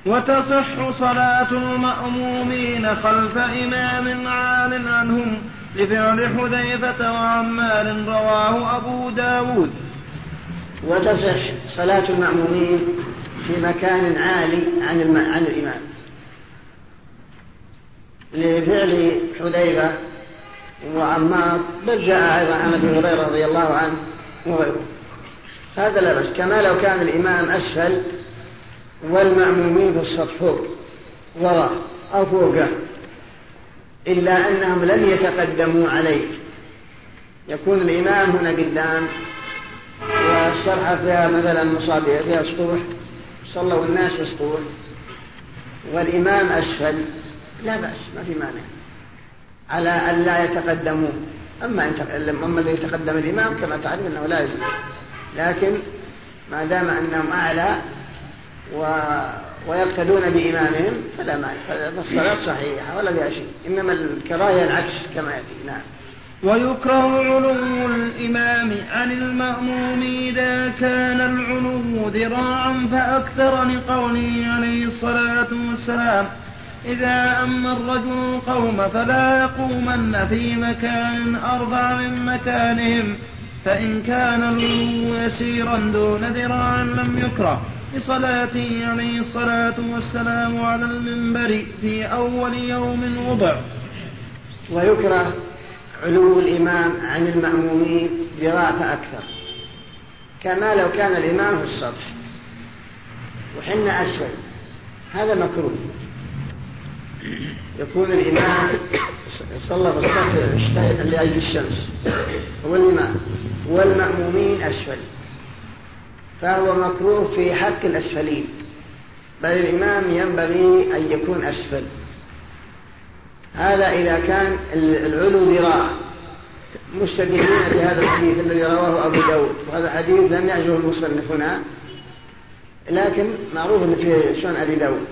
وتصح صلاة المأمومين خلف إمام عال عنهم لفعل حذيفة وعمار رواه أبو داود. وتصح صلاة المأمومين في مكان عالي عن الم... عن الإمام. لفعل حذيفة وعمار بل جاء أيضا عن أبي هريرة رضي الله عنه وغيره. هذا لا بأس. كما لو كان الإمام أسفل والمأمومين في السطح فوق وراء أو فوقه إلا أنهم لم يتقدموا عليه. يكون الإمام هنا قدام والشرحة فيها مثلا مصابيح فيها سطوح صلوا الناس في سطوح والإمام أسفل لا بأس ما في مانع. على أن لا يتقدموا. أما تق- أما يتقدم الإمام كما تعرف أنه لا يجوز. لكن ما دام أنهم أعلى و... ويقتدون بإمامهم فلا مانع. فالصلاة صحيحة ولا فيها شيء. إنما الكراهية العكس كما يأتي. نعم. ويكره علو الإمام عن المأموم إذا كان العلو ذراعا فأكثر لقوله عليه الصلاة والسلام إذا أما الرجل القوم فلا يقومن في مكان أرفع من مكانهم. فإن كان يسيرا دون ذراع لم يكره. لصلاته عليه الصلاة والسلام على المنبر في أول يوم وضع. ويكره علو الإمام عن المأمومين ذراع فأكثر كما لو كان الإمام في السطح. وحنا أسفل هذا مكروه. يكون الإمام صلى في الصف اجتهد لأجل الشمس. هو الإمام. والمأمومين أسفل فهو مكروه في حق الأسفلين. بل الإمام ينبغي أن يكون أسفل. هذا إذا كان العلو ذراع. مستدلين بهذا الحديث الذي رواه أبو داود. وهذا حديث لم يعجبه المصنف هنا. لكن معروف في سنن أبي داود.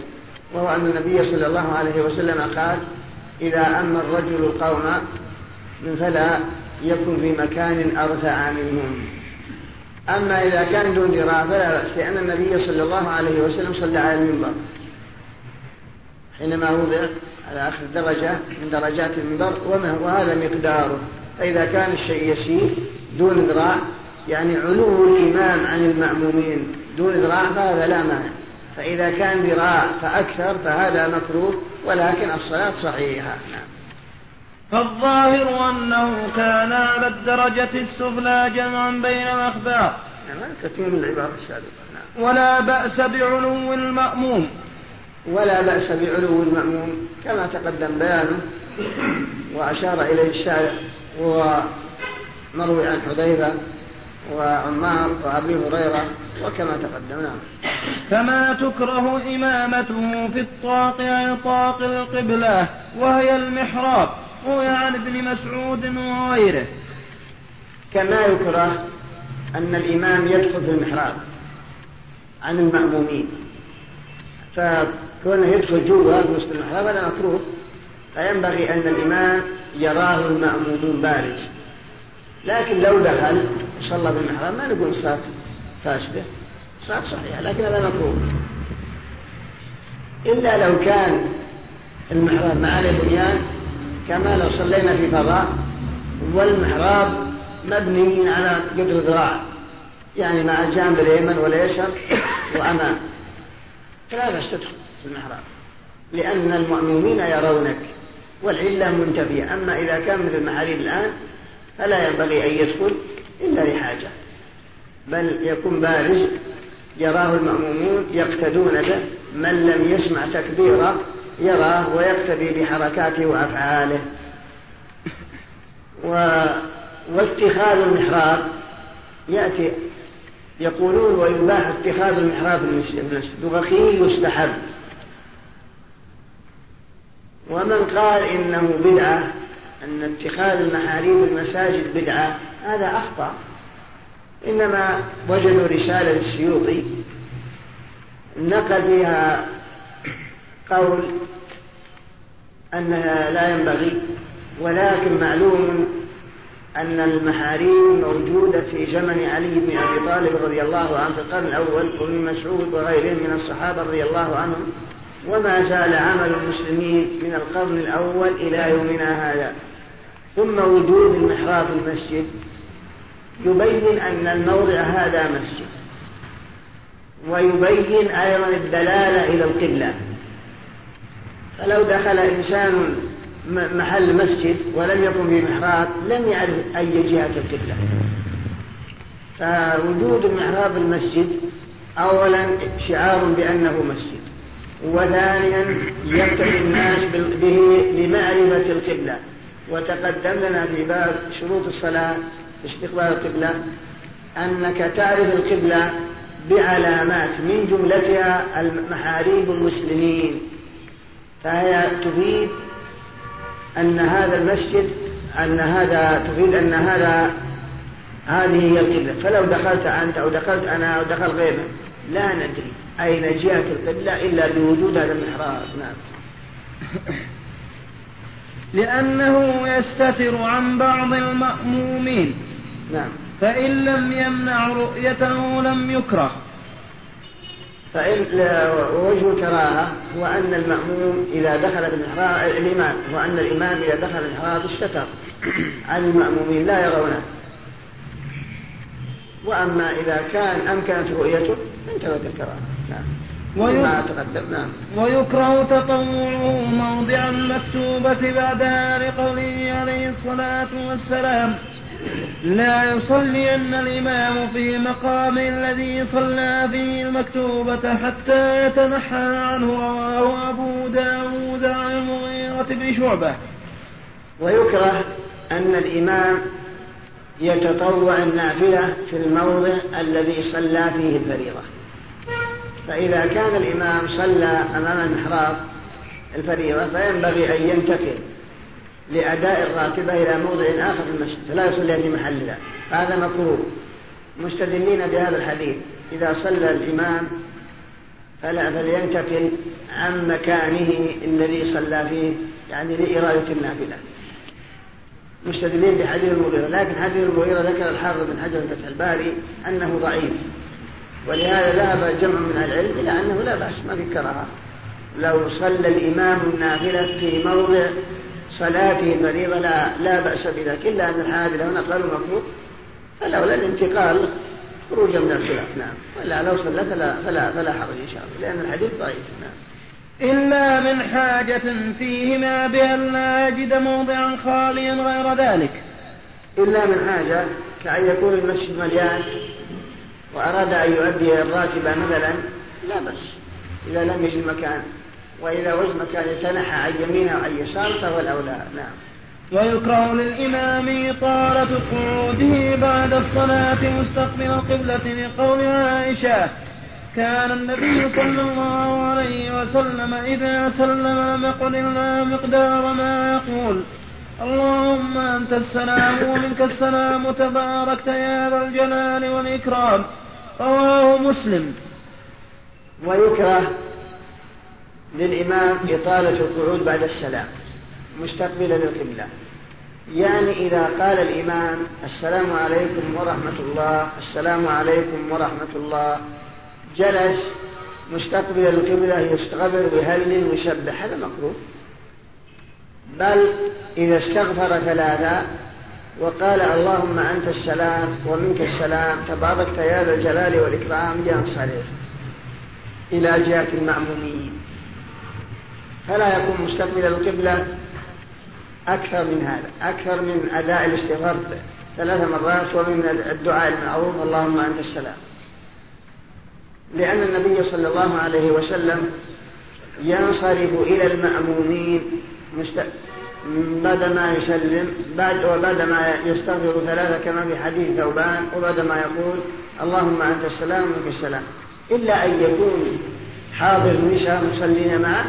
وهو أن النبي صلى الله عليه وسلم قال إذا أما الرجل القوم فلا يكن في مكان أرفع منهم. أما إذا كان دون ذراع فلا بأس لأن النبي صلى الله عليه وسلم صلى على المنبر. حينما وضع على آخر درجة من درجات المنبر وهذا مقداره. فإذا كان الشيء يسير دون ذراع يعني علو الإمام عن المأمومين دون ذراع فهذا لا مانع. فإذا كان ذراع فأكثر فهذا مكروه ولكن الصلاة صحيحة. نعم. فالظاهر أنه كان على الدرجة السفلى جمعا بين الأخبار. نعم تتميم العبارة السابقة. نعم. ولا بأس بعلو المأموم. ولا بأس بعلو المأموم كما تقدم بيانه وأشار إليه الشارع ومروي عن حذيفة وعمار وأبي هريرة وكما تقدم نعم كما تكره إمامته في الطاق عن طاق القبلة وهي المحراب روي عن ابن مسعود وغيره. كما يكره أن الإمام يدخل في المحراب عن المأمومين. فكونه يدخل جوا في وسط المحراب هذا مكروه. فينبغي أن الإمام يراه المأمومون بارز لكن لو دخل وصلى بالمحراب ما نقول صلاة فاسدة. صلاة صحيحة لكن هذا مكروه إلا لو كان المحراب مع بنيان كما لو صلينا في فضاء والمحراب مبني على قدر ذراع يعني مع الجانب اليمن واليسر وأمام. فلا بأس تدخل في المحراب. لأن المؤمنين يرونك والعلة منتفية. أما إذا كان مثل المحاريب الآن فلا ينبغي أن يدخل إلا لحاجة بل يكون بارز يراه المأمومون يقتدون به من لم يسمع تكبيره يراه ويقتدي بحركاته وأفعاله. و... واتخاذ المحراب يأتي يقولون ويباح اتخاذ المحراب المسجد وغخي يستحب ومن قال إنه بدعة أن اتخاذ المحاريب المساجد بدعة هذا أخطأ. إنما وجدوا رسالة للسيوطي نقل فيها قول أنها لا ينبغي ولكن معلوم أن المحاريم موجودة في زمن علي بن أبي طالب رضي الله عنه في القرن الأول ومن مسعود وغيرهم من الصحابة رضي الله عنهم. وما زال عمل المسلمين من القرن الأول إلى يومنا هذا. ثم وجود المحراب في المسجد يبين أن الموضع هذا مسجد. ويبين أيضا الدلالة إلى القبلة. فلو دخل إنسان محل مسجد ولم يكن في محراب لم يعرف أي جهة القبلة. فوجود المحراب المسجد أولا شعار بأنه مسجد. وثانيا يقتدي الناس به لمعرفة القبلة. وتقدم لنا في باب شروط الصلاة استقبال القبلة أنك تعرف القبلة بعلامات من جملتها محاريب المسلمين. فهي تفيد أن هذا المسجد أن هذا تفيد أن هذا هذه هي القبلة. فلو دخلت أنت أو دخلت أنا أو دخل غيرنا لا ندري. أين جهة القبلة؟ إلا بوجود هذا المحراب. نعم. لأنه يستتر عن بعض المأمومين. نعم. فإن لم يمنع رؤيته لم يكره. فإن وجه الكراهة هو أن المأموم إذا دخل بالمحراب الإمام هو أن الإمام إذا دخل المحراب استتر. عن المأمومين لا يرونه. وأما إذا كان أمكنت رؤيته انتهت الكراهة. نعم. وما تقدم نعم. ويكره تطوعه موضع المكتوبة بعدها لقوله عليه الصلاة والسلام. لا يصلين الإمام في مقام الذي صلى فيه المكتوبة حتى يتنحى عنه رواه أبو داود عن المغيرة بن شعبة. ويكره أن الإمام يتطوع النافلة في الموضع الذي صلى فيه الفريضة. فإذا كان الإمام صلى أمام المحراب الفريضة فينبغي أن ينتقل لأداء الراتبة إلى موضع آخر في المسجد فلا يصلي في محلها هذا مكروه. مستدلين بهذا الحديث. إذا صلى الإمام فلا فلينتقل عن مكانه الذي صلى فيه يعني لإرادة النافلة. مستدلين بحديث المغيرة. لكن حديث المغيرة ذكر الحافظ بن حجر فتح الباري أنه ضعيف. ولهذا ذهب جمع من العلم إلى أنه لا بأس ما في كراهة. لو صلى الإمام النافلة في موضع صلاته الفريضة لا, لا بأس بذلك إلا أن الحنابلة هنا قالوا مكروه فلولا الانتقال خروجا من الخلاف نعم. ولا لو صلى فلا فلا فلا حرج إن شاء الله لأن الحديث ضعيف نعم. إلا من حاجة فيهما بأن لا يجد موضعا خاليا غير ذلك. إلا من حاجة كأن يكون المسجد مليان وأراد أن يؤدي الراتب مثلا لا بأس. إذا لم يجد مكان وإذا وجد مكان يتنحى عن يمينه أو عن يساره فهو الأولى. نعم. ويكره للإمام طالة قعوده بعد الصلاة مستقبل القبلة لقول عائشة. كان النبي صلى الله عليه وسلم إذا سلم لم يقل إلا مقدار ما يقول. اللهم أنت السلام ومنك السلام تباركت يا ذا الجلال والإكرام. رواه مسلم. ويكره للإمام إطالة القعود بعد السلام مستقبلا للقبلة. يعني إذا قال الإمام السلام عليكم ورحمة الله السلام عليكم ورحمة الله جلس مستقبل القبلة يستغفر ويهلل ويسبح هذا مكروه. بل إذا استغفر ثلاثة وقال اللهم أنت السلام ومنك السلام تباركت يا ذا الجلال والإكرام ينصرف إلى جهة المأمومين فلا يكون مستقبل القبلة أكثر من هذا أكثر من أداء الاستغفار ثلاث مرات ومن الدعاء المعروف اللهم أنت السلام لأن النبي صلى الله عليه وسلم ينصرف إلى المأمومين. بعد ما يسلم بعد وبعد ما يستغفر ثلاثة كما في حديث ثوبان وبعد ما يقول اللهم أنت السلام ومنك السلام. إلا أن يكون حاضر النساء مصلين معه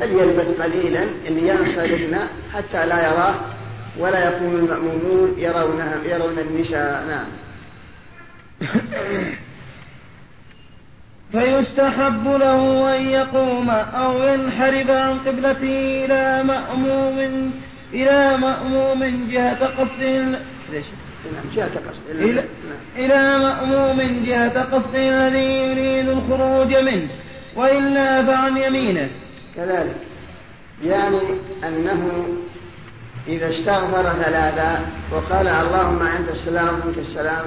فليلبث قليلا لينصرفن حتى لا يراه ولا يكون المأمومون يرونها يرون النساء. نعم. فيستحب له أن يقوم أو ينحرف عن قبلته إلى مأموم إلى مأموم جهة قصد نعم جهة قصد. إلى. إلى مأموم جهة قصد الذي يريد الخروج منه وإلا فعن يمينه. كذلك. يعني أنه إذا استغفر ثلاثة وقال اللهم أنت السلام ومنك السلام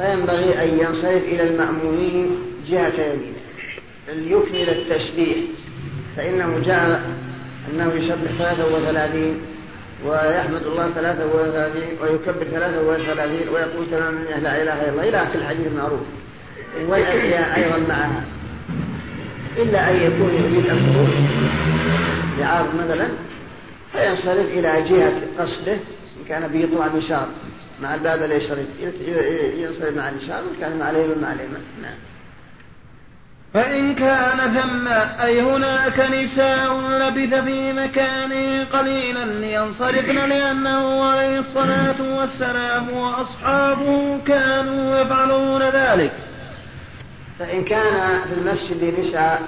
فينبغي أن ينصرف إلى المأمومين جهة يمينه. ليكمل التسبيح فإنه جاء أنه يسبح ثلاثة وثلاثين ويحمد الله ثلاثة وثلاثين ويكبر ثلاثة وثلاثين ويقول تمام لا إله إلا الله. إلى آخر الحديث المعروف. والأدعياء أيضا معها. إلا أن يكون يريد الخروج. لعارض مثلا فينصرف إلى جهة قصده إن كان بيطلع مشار مع الباب الأيسر ينصرف مع اليسار وإن كان مع اليمين نعم. فإن كان ثم أي هناك نساء لبث في مكانه قليلا لينصرفن لأنه عليه الصلاة والسلام وأصحابه كانوا يفعلون ذلك. فإن كان في المسجد نساء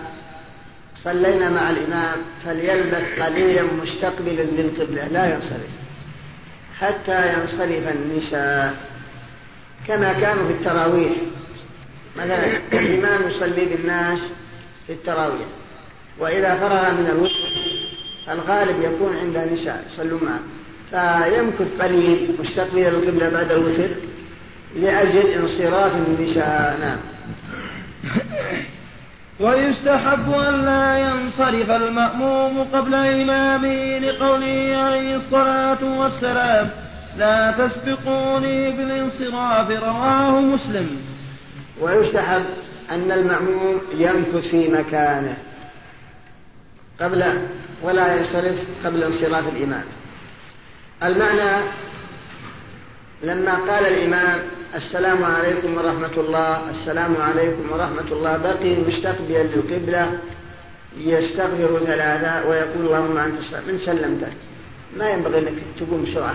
صلينا مع الإمام فليلبث قليلا مستقبلا للقبلة لا ينصرف. حتى ينصرف النساء كما كانوا في التراويح. مثلا الإمام يصلي بالناس في التراويح وإذا فرغ من الوتر الغالب يكون عند نساء يصلون معه. فيمكث قليل مستقبل القبلة بعد الوتر لأجل انصراف النساء. نعم. ويستحب أن لا ينصرف المأموم قبل إمامه لقوله عليه الصلاة والسلام لا تسبقوني بالانصراف رواه مسلم. ويستحب أن المأموم يمكث في مكانه قبل ولا ينصرف قبل انصراف الإمام. المعنى لما قال الإمام السلام عليكم ورحمة الله السلام عليكم ورحمة الله بقي مستقبلا للقبلة يستغفر ثلاثة ويقول اللهم أنت من سلمت ما ينبغي أنك تقوم بسرعة.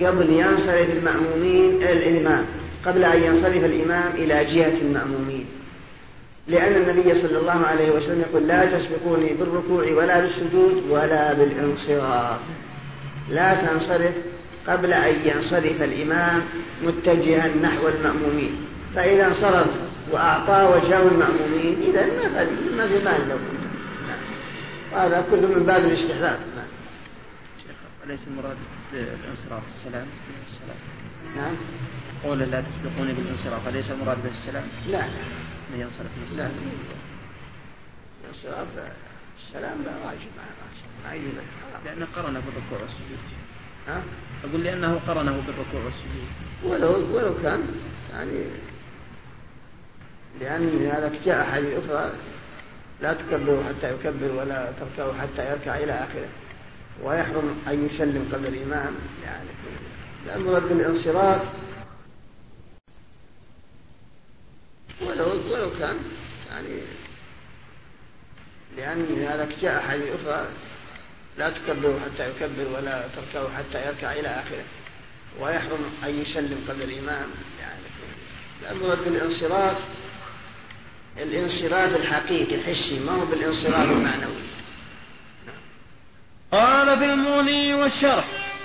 قبل ينصرف المأمومين الإمام. قبل أن ينصرف الإمام إلى جهة المأمومين. لأن النبي صلى الله عليه وسلم يقول لا تسبقوني بالركوع ولا بالسجود ولا بالانصراف. لا تنصرف قبل أن ينصرف الإمام متجها نحو المأمومين. فإذا انصرف وأعطى وجهه المأمومين إذا ما ما في مال له هذا كله من باب الاستحباب. أليس المراد بالانصراف؟ السلام. السلام نعم. قول لا تسبقوني بالانصراف أليس المراد به السلام؟ لا. من ينصرف من لا. السلام الانصراف السلام لا واجب ما يجوز. لأنه قرنه بالركوع والسجود. ها؟ أقول لأنه قرنه بالركوع والسجود. ولو ولو كان يعني لأن هذا جاء أحاديث أخرى لا تكبروا حتى يكبر ولا تركعوا حتى يركع إلى آخره. ويحرم أن يسلم قبل الإمام يعني الأمر بالانصراف. ولو ولو كان يعني لأن هذا جاء أحاديث أخرى لا تكبروا حتى يكبر ولا تركعوا حتى يركع إلى آخره. ويحرم أن يسلم قبل الإمام. يعني الأمر بالانصراف الانصراف الحقيقي الحسي ما هو بالانصراف المعنوي. قال في المغني والشرح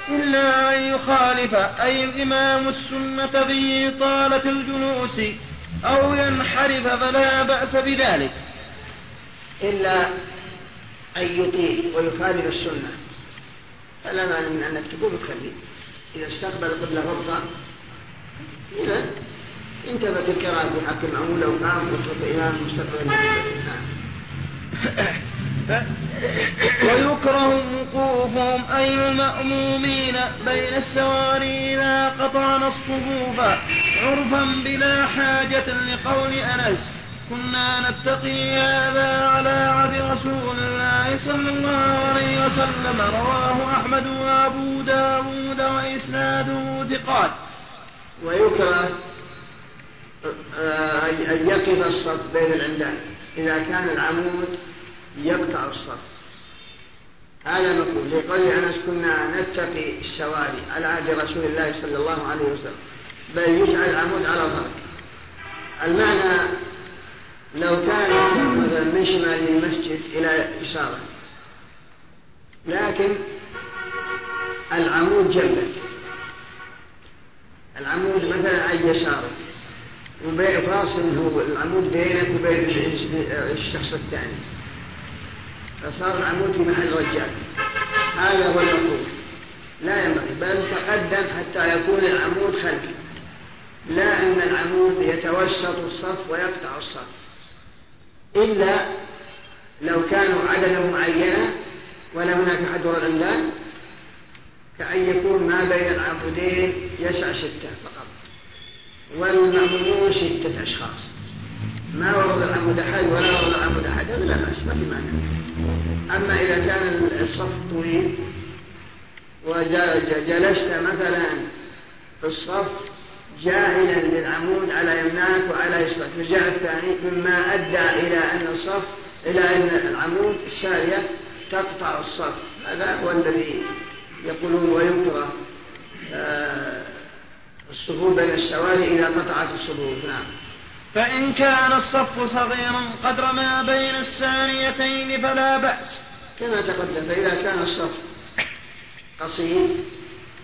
إلا أن يخالف أي الإمام السنة في طالة الجلوس أو ينحرف فلا بأس بذلك. إلا أن يطيل ويخالف السنة. فلا مانع من أنك تقوم تصلي إذا استقبل قبل غلطة إذا انتبهت الكراهة في حق المعمول لو قام واترك الإمام مستقبل نعم. ويكره وقوفهم أي المأمومين بين السواري إذا قطعنا الصفوف عرفا بلا حاجة لقول أنس. كنا نتقي هذا على عهد رسول الله صلى الله عليه وسلم. رواه أحمد وأبو داود وإسناده ثقات. ويكره أن يقف الصف بين العمدان. إذا كان العمود يقطع الصف. هذا نقول لقول أنس كنا نتقي السواري على عهد رسول الله صلى الله عليه وسلم. بل يجعل العمود على الظهر المعنى لو كان مثلا من شمال المسجد إلى يساره لكن العمود جنبك. العمود مثلا عن يسارك وبين فاصل هو العمود بينك وبين الشخص الثاني. فصار العمود في محل رجال. هذا هو المطلوب لا ينبغي. بل تقدم حتى يكون العمود خلفي. لا أن العمود يتوسط الصف ويقطع الصف. إلا لو كانوا عددا معينا ولا هناك حجر العمدان كأن يكون ما بين العمودين يسع ستة فقط. والمأمومون ستة أشخاص. ما ورد العمود أحد ولا ورد العمود أحد لا بأس ما في مانع. أما إذا كان الصف طويل وجلست مثلا في الصف جاهلا للعمود على يمناك وعلى يسارك فجاء الثاني مما أدى إلى أن الصف إلى أن العمود السارية تقطع الصف. هذا هو الذي يقولون ويكره آه الصفوف بين السواري إذا قطعت الصفوف. نعم. فإن كان الصف صغيرا قدر ما بين الساريتين فلا بأس. كما تقدم فإذا كان الصف قصير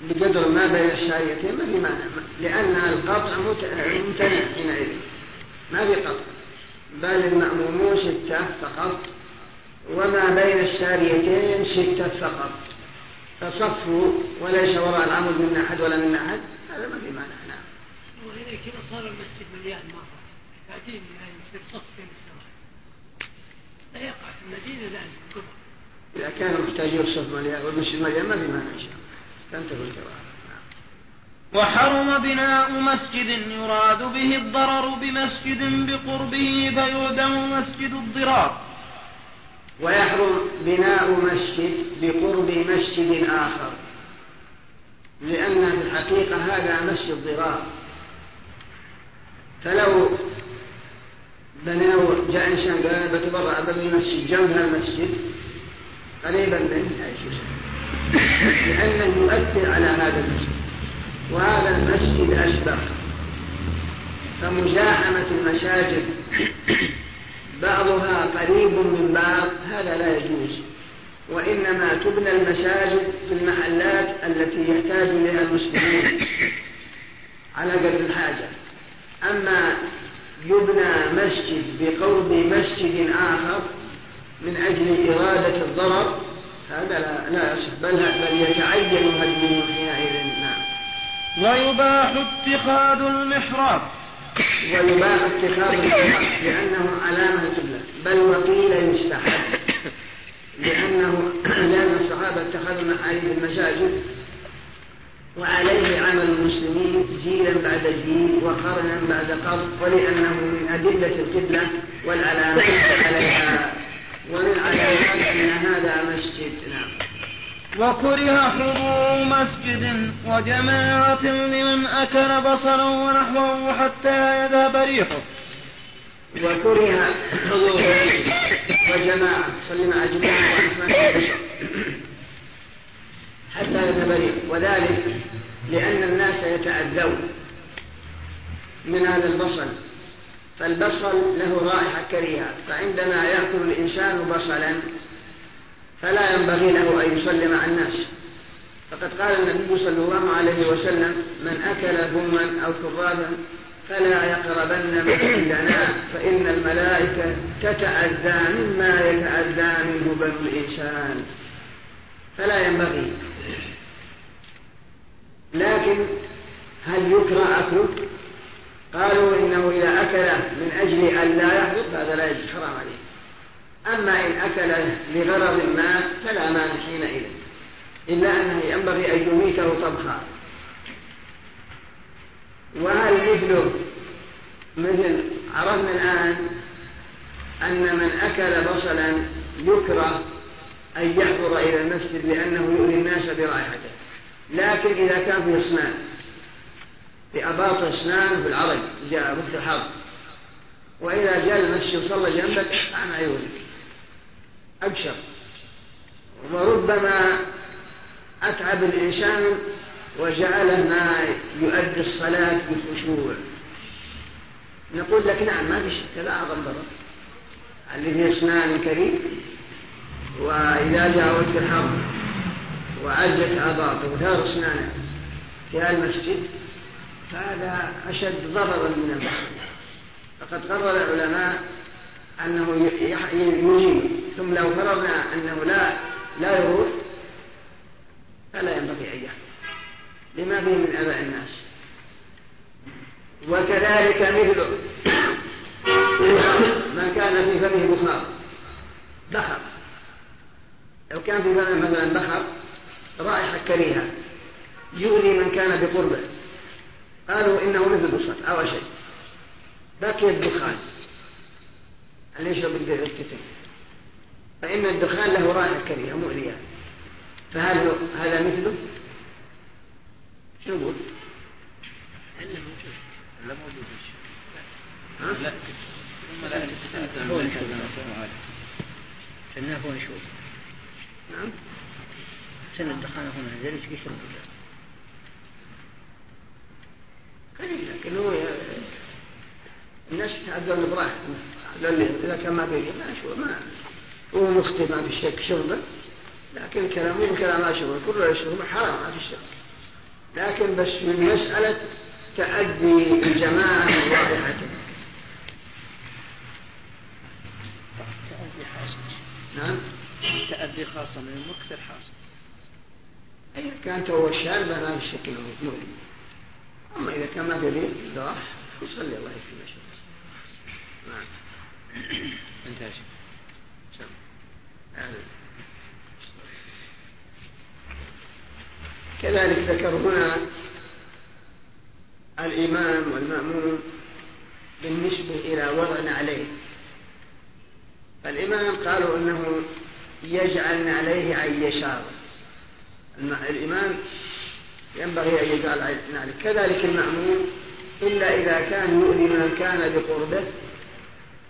بقدر ما بين الساريتين ما في مانع. لأن القطع ممتنع حينئذ. ما في قطع. بل المأمومون ستة فقط وما بين الساريتين ستة فقط. فصفوا وليس وراء العمود من أحد ولا من أحد هذا ما في مانع. نعم. وإذا كذا صار المسجد مليان مرة. يأتيهم يصير صف بين السماء لا يقع في المدينة في الكبرى إذا كان محتاجين الصف مليان والمسجد مليان ما في مانع إن شاء الله. تنتهي وحرم بناء مسجد يراد به الضرر بمسجد بقربه فيهدم مسجد الضرار. ويحرم بناء مسجد بقرب مسجد آخر. لأن في الحقيقة هذا مسجد ضرار. فلو بنوا جاء إنسان قال بتبرع بني مسجد جنب المسجد قريبا منه لا يجوز لأنه يؤثر على هذا المسجد. وهذا المسجد أسبق فمزاحمة المساجد بعضها قريب من بعض هذا لا يجوز. وإنما تبنى المساجد في المحلات التي يحتاج إليها المسلمون على قدر الحاجة. أما يبنى مسجد بقرب مسجد آخر من أجل إرادة الضرر هذا لا, لا يصح بل, بل يتعين هدمه حينئذ. نعم. ويباح اتخاذ المحراب. ويباح اتخاذ المحراب. لأنه علامة القبلة بل وقيل يستحب لأنه لأن الصحابة اتخذوا محاريب المساجد وعليه عمل المسلمين جيلا بعد جيل وقرنا بعد قرن. ولأنه من أدلة القبلة والعلامات عليها. ومن علامات أن هذا مسجد. نعم. وكره حضور مسجد وجماعة لمن أكل بصرا ونحوه حتى يذهب ريحه. وكره حضور وجماعة صلي مع جماعة حتى يذهب ريحه. وذلك لأن الناس يتأذون من هذا البصل. فالبصل له رائحة كريهة فعندما يأكل الإنسان بصلا فلا ينبغي له أن يصلي مع الناس. فقد قال النبي صلى الله عليه وسلم من أكل هما أو كرابا فلا يقربن مسجدنا فإن الملائكة تتأذى مما يتأذى منه بنو الإنسان. فلا ينبغي. لكن هل يكره أكله؟ قالوا إنه إذا أكل من أجل أن لا يحدث هذا لا يجوز حرام عليه. أما إن أكل لغرض ما فلا مانع حينئذ. إلا أنه ينبغي أن يميته طبخا. وهل مثله مثل عرفنا الآن أن من أكل بصلا يكره أن يحضر إلى المسجد لأنه يؤذي الناس برائحته؟ لكن إذا كان في أسنان في أباط أسنان في العرج جاء وقت الحرب وإذا جاء المسجد وصلى جنبك عن عيونك أبشر. وربما أتعب الإنسان وجعله ما يؤدي الصلاة بخشوع نقول لك نعم ما في شك هذا أعظم ضرر. اللي فيه أسنان كريم وإذا جاء وقت الحرب وعزت آباطه وثار أسنانه في المسجد فهذا أشد ضررا من البصر فقد قرر العلماء أنه يجيب ثم لو فرضنا أنه لا لا يروح فلا ينبغي أن لما فيه من أذى الناس. وكذلك مثل ما كان في فمه بخار. بخر. لو كان في فمه مثلا بخر رائحة كريهة. يؤذي من كان بقربه. قالوا إنه مثل البصر أو شيء. بقي الدخان اللي يشرب الكتم فإن الدخان له رائحة كريهة مؤذية فهل هذا مثله؟ شو نقول؟ لا موجود لا هو نشوف كأنه هو نشوف نعم. سن الدخان هنا ليش قشر قليل لكن هو الناس يتعذرون براحتهم اذا كان ما في ما هو مخطئ ما في شك شربه لكن كلامه كلام ما شربه كله يشرب حرام ما في شك. لكن بس من مسألة تأدي الجماعة رائحته تأذي حاصل نعم؟ تأذي خاصة من المكثر حاصل. إذا كانت هو الشاربة ما في شك. مؤذي أما إذا كان ما دليل راح يصلي الله يكفي ما شاء نعم انتهى كذلك ذكر هنا الإمام والمأمون بالنسبة إلى وضع عليه. فالإمام قالوا أنه يجعل عليه عن يساره الإمام ينبغي أن يجعل عليه كذلك المأمون إلا إذا كان يؤذي من كان بقربه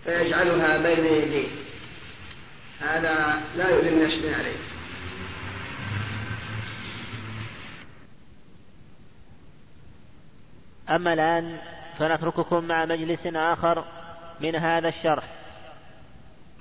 فيجعلها بين يديه. هذا لا يؤذي الناس عليه. أما الآن فنترككم مع مجلس آخر من هذا الشرح.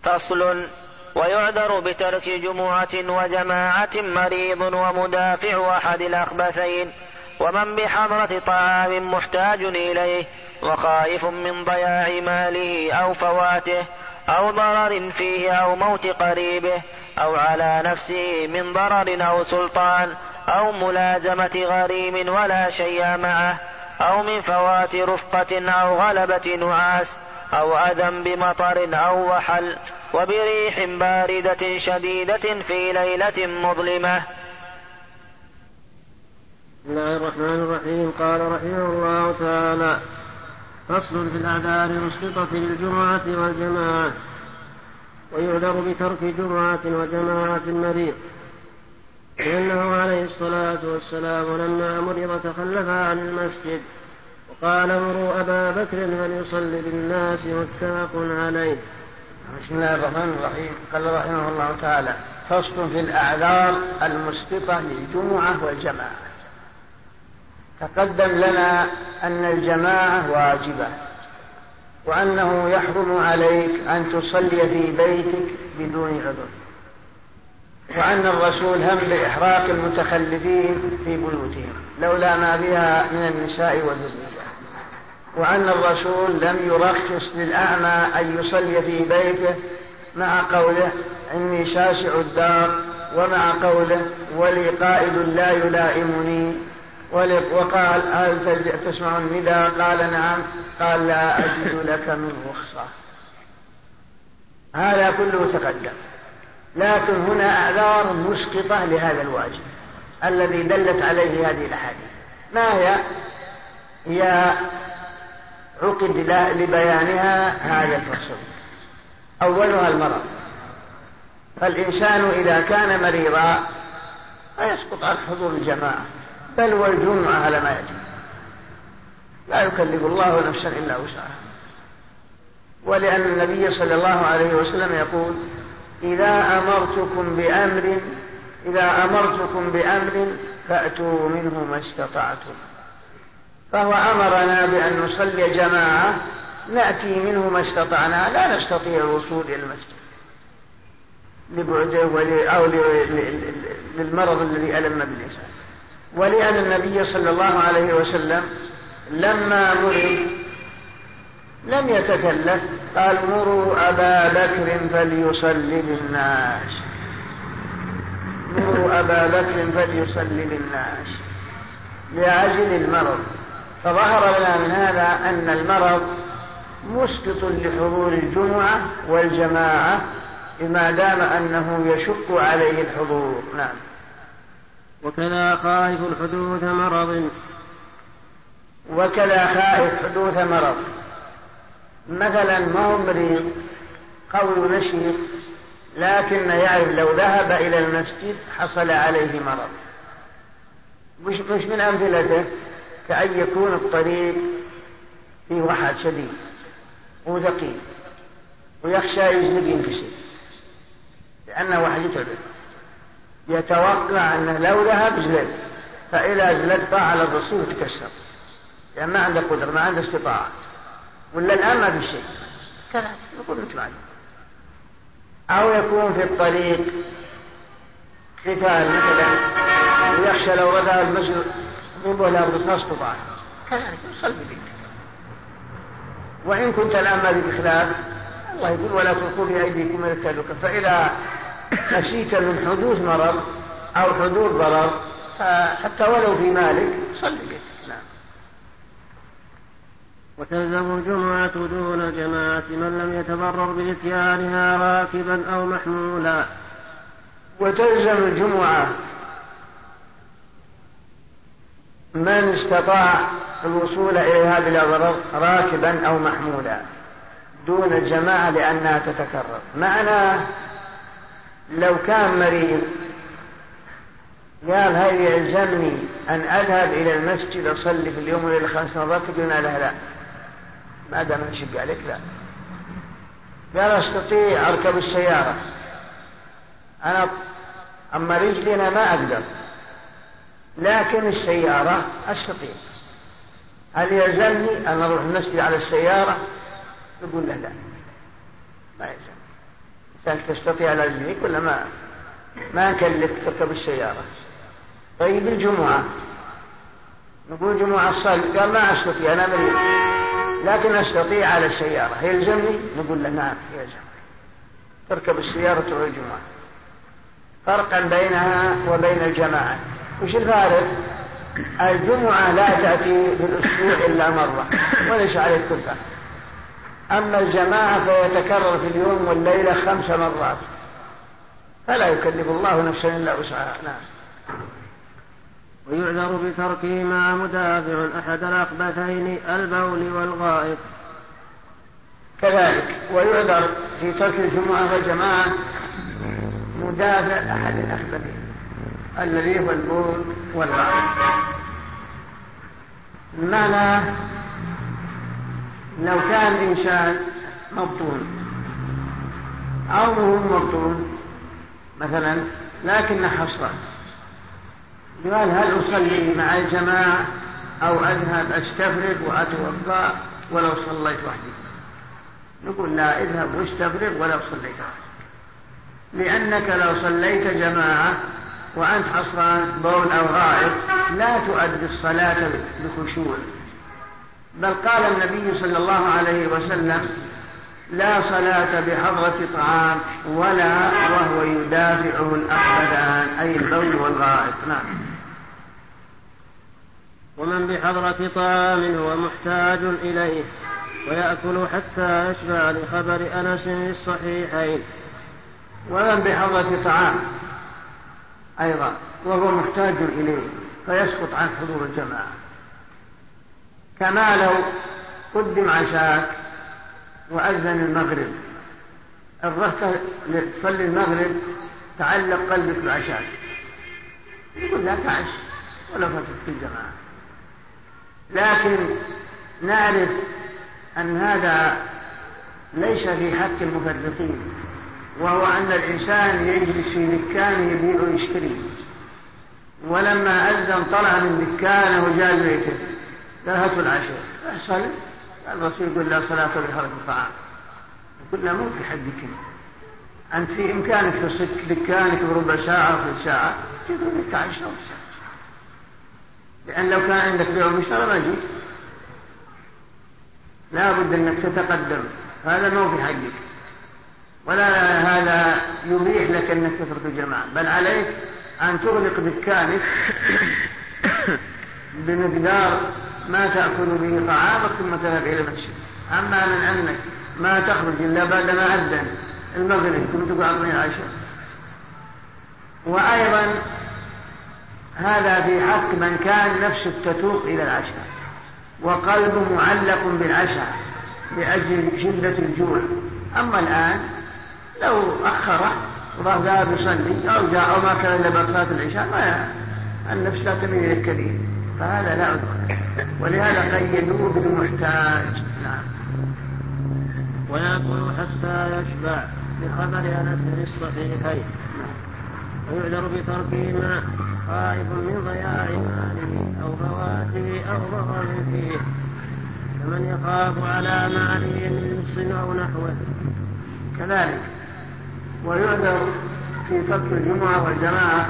فصل ويعذر بترك جمعة وجماعة مريض ومدافع أحد الأخبثين ومن بحضرة طعام محتاج إليه وخائف من ضياع ماله أو فواته أو ضرر فيه أو موت قريبه أو على نفسه من ضرر أو سلطان أو ملازمة غريم ولا شيء معه أو من فوات رفقة أو غلبة نعاس أو أذى بمطر أو وحل وبريح باردة شديدة في ليلة مظلمة. بسم الله الرحمن الرحيم. قال رحمه الله تعالى فصل في الأعذار المسقطة للجمعة والجماعة ويعذر بترك جمعة وجماعة المريض لأنه عليه الصلاة والسلام لما مرض تخلف عن المسجد وقال مروا أبا بكر فليصلي بالناس متفق عليه. بسم الله الرحمن الرحيم. قال رحمه الله تعالى فصل في الأعذار المسقطة للجمعة والجماعة. تقدم لنا أن الجماعة واجبة وأنه يحرم عليك أن تصلي في بيتك بدون عذر وأن الرسول هم بإحراق المتخلفين في بيوتهم لولا ما بها من النساء والذرية وأن الرسول لم يرخص للأعمى أن يصلي في بيته مع قوله إني شاسع الدار ومع قوله ولي قائد لا يلائمني. وقال هل تسمع النداء قال نعم. قال لا أجد لك من رخصة. هذا كله تقدم. لكن هنا أعذار مسقطة لهذا الواجب الذي دلت عليه هذه الأحاديث. ما هي؟ هي عقد لبيانها هذا الفصل أولها المرض. فالإنسان إذا كان مريضا فيسقط عن حضور الجماعة. بل والجمعة على ما يجب. لا يكلف الله نفسا إلا وسعها. ولأن النبي صلى الله عليه وسلم يقول إذا أمرتكم بأمر إذا أمرتكم بأمر فأتوا منه ما استطعتم. فهو أمرنا بأن نصلي جماعة نأتي منه ما استطعنا لا نستطيع الوصول إلى المسجد. لبعده أو للمرض الذي ألم بالإنسان. ولأن النبي صلى الله عليه وسلم لما مرض لم يتكلف قال مروا أبا بكر فليصلي بالناس. مروا أبا بكر فليصلي بالناس. لأجل المرض. فظهر لنا من هذا أن المرض مسقط لحضور الجمعة والجماعة ما دام أنه يشق عليه الحضور. نعم. وكذا خائف الحدوث مرض. وكذا خائف حدوث مرض. مثلا ما هو مريض قول نشيط لكن يعرف لو ذهب إلى المسجد حصل عليه مرض. مش, مش من أمثلته. كأن يكون الطريق فيه وحد شديد وثقيل ويخشى يزلق ينكسر لأنه واحد يتعب. يتوقع أنه لو ذهب زلق فإذا زلق على الرسول تكسر يعني ما عنده قدرة ما عنده استطاعة. ولا الآن ما في شيء. نقول مثل أو يكون في الطريق قتال مثلا ويخشى لو رجع المسجد يضربه الأرض تسقط عنه كذلك صل بك وإن كنت الآن ما بخلاف الله يقول ولا تلقوا بأيديكم إلى التهلكة فإذا خشيت من حدوث مرض أو حدوث ضرر حتى ولو في مالك صل بك وتلزم الجمعة دون جماعة من لم يتضرر بإتيانها راكبا أو محمولا. وتلزم الجمعة من استطاع الوصول إليها بلا ضرر راكبا أو محمولا دون الجماعة لأنها تتكرر. معناه لو كان مريض قال هل يلزمني أن أذهب إلى المسجد أصلي في اليوم وليلة خمس مرات قلنا له لا ما دام نشق عليك لا. قال أستطيع أركب السيارة. أنا أما رجلي أنا ما أقدر. لكن السيارة أستطيع. هل يلزمني أن أروح المسجد على السيارة؟ يقول له لا. ما يلزم كانت تستطيع على رجليك ولا ما؟ ما نكلف تركب السيارة. طيب الجمعة. نقول جمعة الصلاة. قال ما أستطيع أنا مريض. لكن أستطيع على السيارة. يلزمني؟ نقول له نعم يلزم تركب السيارة تروح الجمعة. فرقا بينها وبين الجماعة. وش الفارق؟ الجمعة لا تأتي في الأسبوع إلا مرة وليس عليك كلفة أما الجماعة فيتكرر في اليوم والليلة خمس مرات. فلا يكلف الله نفسا إلا وسعها. نعم. ويعذر بتركه مع مدافع أحد الأخبثين البول والغائط. كذلك ويعذر في ترك الجمعة والجماعة مدافع أحد الأخبثين. الذي هو البول والغائط المعنى لو كان الإنسان مبطون هو مبطون مثلا لكن حصرا قال هل أصلي مع الجماعة أو أذهب أستفرغ وأتوضأ ولو صليت وحدي؟ نقول لا اذهب واستفرغ ولو صليت وحدي لأنك لو صليت جماعة وأنت حصران بول أو غائط لا تؤدي الصلاة بخشوع. بل قال النبي صلى الله عليه وسلم لا صلاة بحضرة طعام ولا وهو يدافعه الأخبثان أي البول والغائط نعم. ومن بحضرة طعام هو محتاج إليه ويأكل حتى يشبع لخبر أنس الصحيحين. ومن بحضرة طعام أيضا وهو محتاج إليه فيسقط عن حضور الجماعة. كما لو قدم عشاك وأذن المغرب. الرحت تصلي المغرب تعلق قلبك بعشاك يقول لا تعش ولا فتت في الجماعة. لكن نعرف أن هذا ليس في حق المفرطين وهو أن الإنسان يجلس في دكانه يبيع ويشتري. ولما أذن طلع من دكانه وجاء بيته ذهبت العشاء. احصل الرسول يقول لا صلاة بحرق الطعام. يقول لا مو في حدك أنت في إمكانك تصك دكانك بربع ساعة أو ساعة عشرة ساعة لأن لو كان عندك بيع ومشترى ما جيت لا بد أنك تتقدم. هذا مو في حقك. ولا هذا يبيح لك أنك تترك الجماعة بل عليك أن تغلق دكانك بمقدار ما تأكل به طعامك ثم تذهب إلى المسجد. أما من أنك ما تخرج إلا بعد ما أذن المغرب ثم تقعد من العشاء وأيضا هذا في حق من كان نفسه تتوق إلى العشاء وقلبه معلق بالعشاء لأجل شدة الجوع. أما الآن لو أخره وراح ذهب يصلي أو جاء أو ما كان إلا بعد صلاة العشاء ما النفس لا تميل إلى الكثير فهذا لا عذر ولهذا قيدوه بالمحتاج. نعم. ويأكل حتى يشبع لخبر أنس في الصحيحين. ويعذر بتركهما خائف من ضياع ماله أو فواته أو ضرر فيه. كمن يخاف على ماله من نص أو نحوه. كذلك. ويعذر في ترك الجمعة والجماعة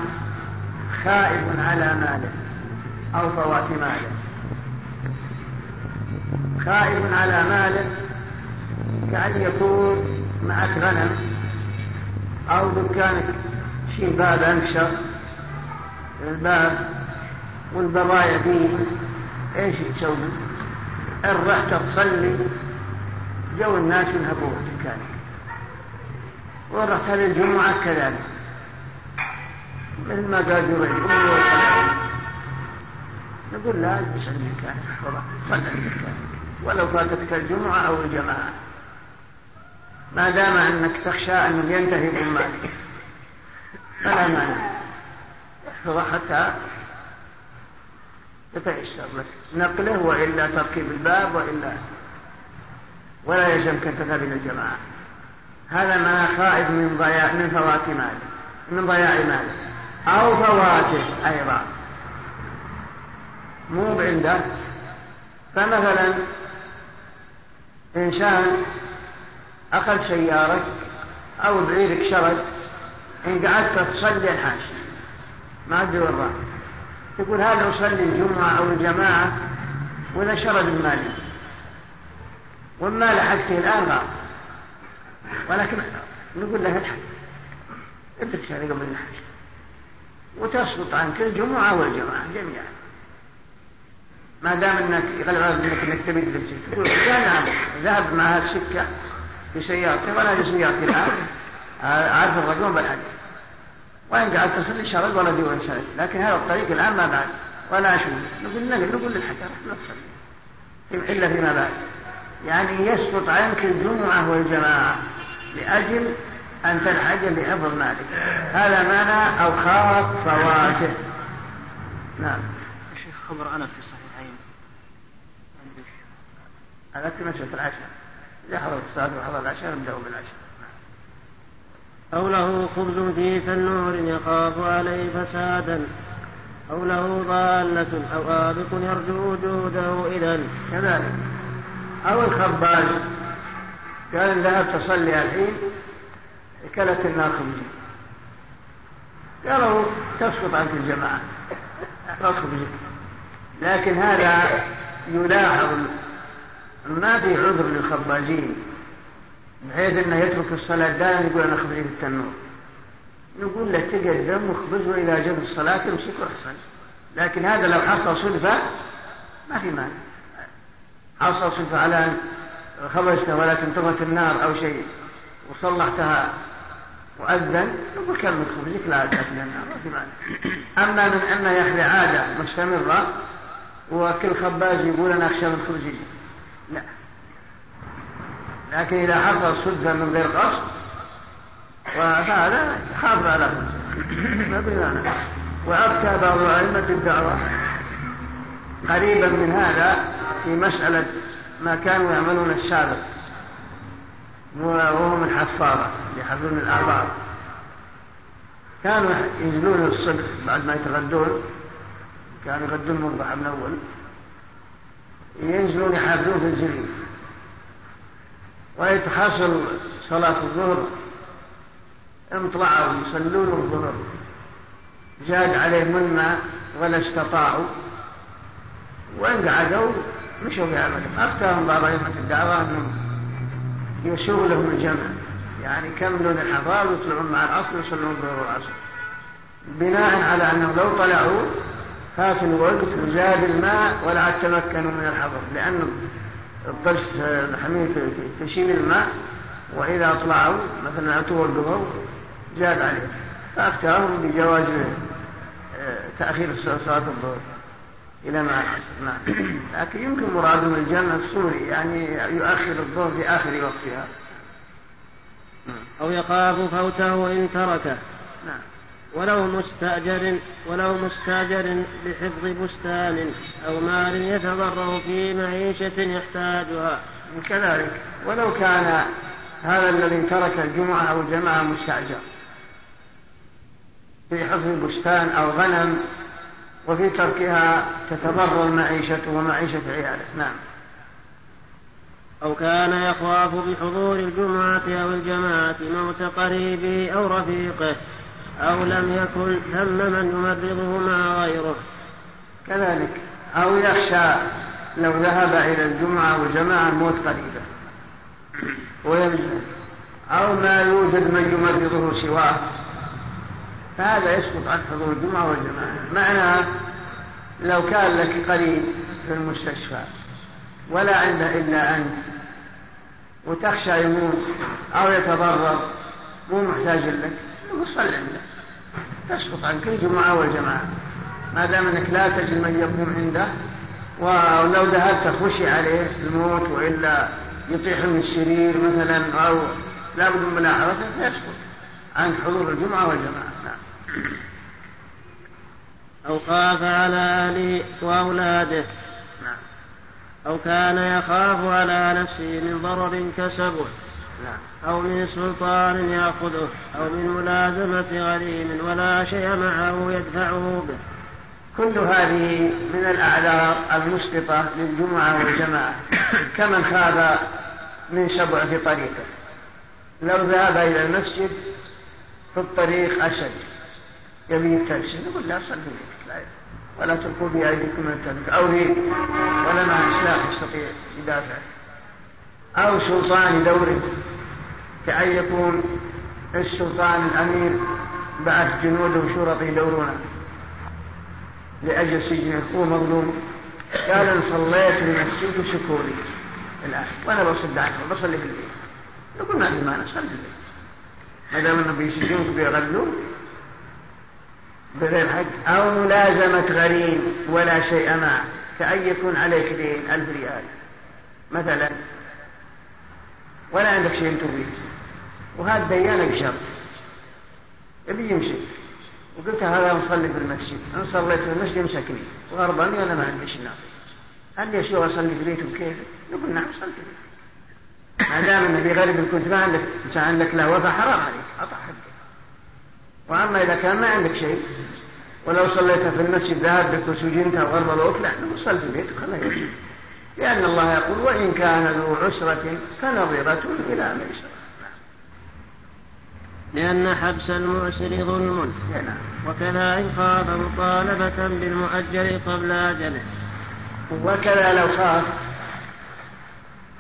خائف على ماله أو فوات ماله خائف على ماله كأن يكون معك غنم أو دكانك شي باب أنشر الباب والبضايع فيه إيش تسوي؟ إن رحت تصلي جو الناس ينهبون دكانك وإن رحت للجمعة كذلك. مثل ما قال جريج نقول لا اجلس المكان صل المكان ولو فاتتك الجمعة أو الجماعة. ما دام أنك تخشى أنه ينتهي بمالك فلا مانع. احفظ حتى تتيسر لك. نقله وإلا تركيب الباب وإلا. ولا يلزمك أن تذهب إلى الجماعة. هذا ما خائف من ضياع من فوات ماله من ضياع ماله أو فواته أيضا. مو عنده فمثلا إنسان أخذ سيارة أو بعيرك شرد إن قعدت تصلي الحاج ما أدري وين تقول هذا أصلي الجمعة أو الجماعة ولا شرد المالي والمال حقته الآن غاب ولكن نقول له الحج ابدأ شهر قبل الحج وتسقط عنك الجمعة والجماعة جميعا. ما دام إنك يغلب إنك انك تبي تلبسي تقول نعم ذهب مع هذه السكه بسيارته ولا بسيارتي الآن. عارف الرجل بالحج وإن قعدت تصلي شرد ولا دون شرد لكن هذا الطريق الآن ما بعد. ولا أشوف نقول نقول نقول تصلي إلا فيما بعد. يعني يسقط عنك الجمعة والجماعة. لأجل أن تنحج لحفظ مالك. هذا معنى أو خاف فواته نعم. شيخ خبر أنس في الصحيحين. هذا في مسألة العشاء. إذا حضر الصلاة وحضر العشاء نبدأ بالعشاء. أو له خبز في تنور يخاف عليه فسادا. أو له ضالة أو آبق يرجو وجوده إذا كذلك. أو الخباز قال ذهبت تصلي الحين كلت النار خبزي قالوا تسقط عنك الجماعة. لكن هذا يلاحظ ما في عذر للخبازين بحيث إنه يترك الصلاة دائما يقول أنا خبزي في التنور نقول له تقدم وخبز وإذا جب الصلاة امسك وأحسن. لكن هذا لو حصل صدفة ما في مانع. حصل صدفة على ان خبزته ولا تنطفت النار أو شيء وصلحتها وأذن نقول كلمة خبزك لا تأكل النار ما في مانع أما من أنه يخلي عادة مستمرة وكل خباز يقول أنا أخشى من خبزي لا. لكن إذا حصل صدفة من غير قصد فهذا خاف على وأفتى بعض أئمة الدعوة. قريبا من هذا في مسألة ما كانوا يعملون السابق وهم الحفارة يحفرون الآبار كانوا ينزلون الصبح بعد ما يتغدون. كانوا يغدون مربح من أول. ينزلون يحافظون في الجريف ويتحصل صلاة الظهر. انطلعوا يصلون الظهر. زاد عليهم الماء ولا استطاعوا. وإن قعدوا مشوا في عملهم أفتاهم بعض أئمة الدعوة أنهم يسوغ لهم الجمع. يعني يكملون الحضار ويطلعون مع العصر ويصلون الظهر والعصر بناء على أنهم لو طلعوا فات الوقت وزاد الماء ولا تمكنوا من الحضر. لأن الضرس الحميد تشيل الماء وإذا طلعوا مثلا أتوا الظهر زاد عليه فأفتاهم بجواز آه، تأخير صلاة الظهر. إلى ما نعم. لكن يمكن مرادهم الجنة الصوري يعني يؤخر الظهر في آخر وقتها. أو يخاف فوته إن تركه. نعم. ولو مستأجر ولو مستأجر لحفظ بستان أو مال يتضرر في معيشة يحتاجها. كذلك. ولو كان هذا الذي ترك الجمعة أو الجماعة مستأجر في حفظ بستان أو غنم وفي تركها تتضرر معيشته ومعيشة عياله. نعم. أو كان يخاف بحضور الجمعة أو الجماعة موت قريبه أو رفيقه أو لم يكن ثم من يمرضه مع غيره. كذلك. أو يخشى لو ذهب إلى الجمعة والجماعة موت قريبه. ويمزل أو ما يوجد من يمرضه سواه. فهذا يسقط عن حضور الجمعة والجماعة. معناه لو كان لك قريب في المستشفى ولا عنده إلا أنت وتخشى يموت أو يتضرر مو محتاج لك صل عنده تسقط عنك الجمعة والجماعة. ما دام أنك لا تجد من يقوم عنده ولو ذهبت خشي عليه الموت وإلا يطيح من السرير مثلا أو لابد من ملاحظته فيسقط عن حضور الجمعة والجماعة. أو خاف على أهله وأولاده. نعم. أو كان يخاف على نفسه من ضرر كسبه. نعم. أو من سلطان يأخذه. أو من ملازمة غريم ولا شيء معه يدفعه به. كل هذه من الأعذار المسقطة للجمعة والجماعة. كمن خاف من سبع في طريقه. لو ذهب إلى المسجد في الطريق أسد يكتشف نقول لا لا ولا تلقوا بأيديكم من التهلكة أو ذيب ولا مع سلاح يستطيع يدافع. أو سلطان يدوري كأن يكون السلطان الأمير بعث جنوده وشرطه يدورونه. لأجل سجن هو مظلوم. قال إن صليت المسجد وشكوري الآن. وأنا بصد عنه بصلي في البيت نقول ما في مانع صلي في البيت ما دام انه بيسجنوك بيغلوا بغير حق أو ملازمة غريم ولا شيء معه كأن يكون عليك دين ألف ريال مثلا. ولا عندك شيء تريد. وهذا ديانك شر. يبي يمشي. وقلت هذا مصلي في المسجد. أنا صليت في المسجد مسكني. وغرباني وأنا ما عندي شيء هل لي شو أصلي في بيته بكيف؟ يقول نعم صلي. ما دام النبي غريب كنت ما عندك انت عندك له وفاء حرام عليك اعطى حقه وأما إذا كان ما عندك شيء ولو صليت في المسجد ذهب بك وسجنت أو غرب لا صل في بيتك خليه. لأن الله يقول وإن كان ذو عسرة فنظرة إلى ميسرة لأن حبس المعسر ظلم. نعم. وكذا إن خاف مطالبة بالمؤجل قبل أجله. وكذا لو خاف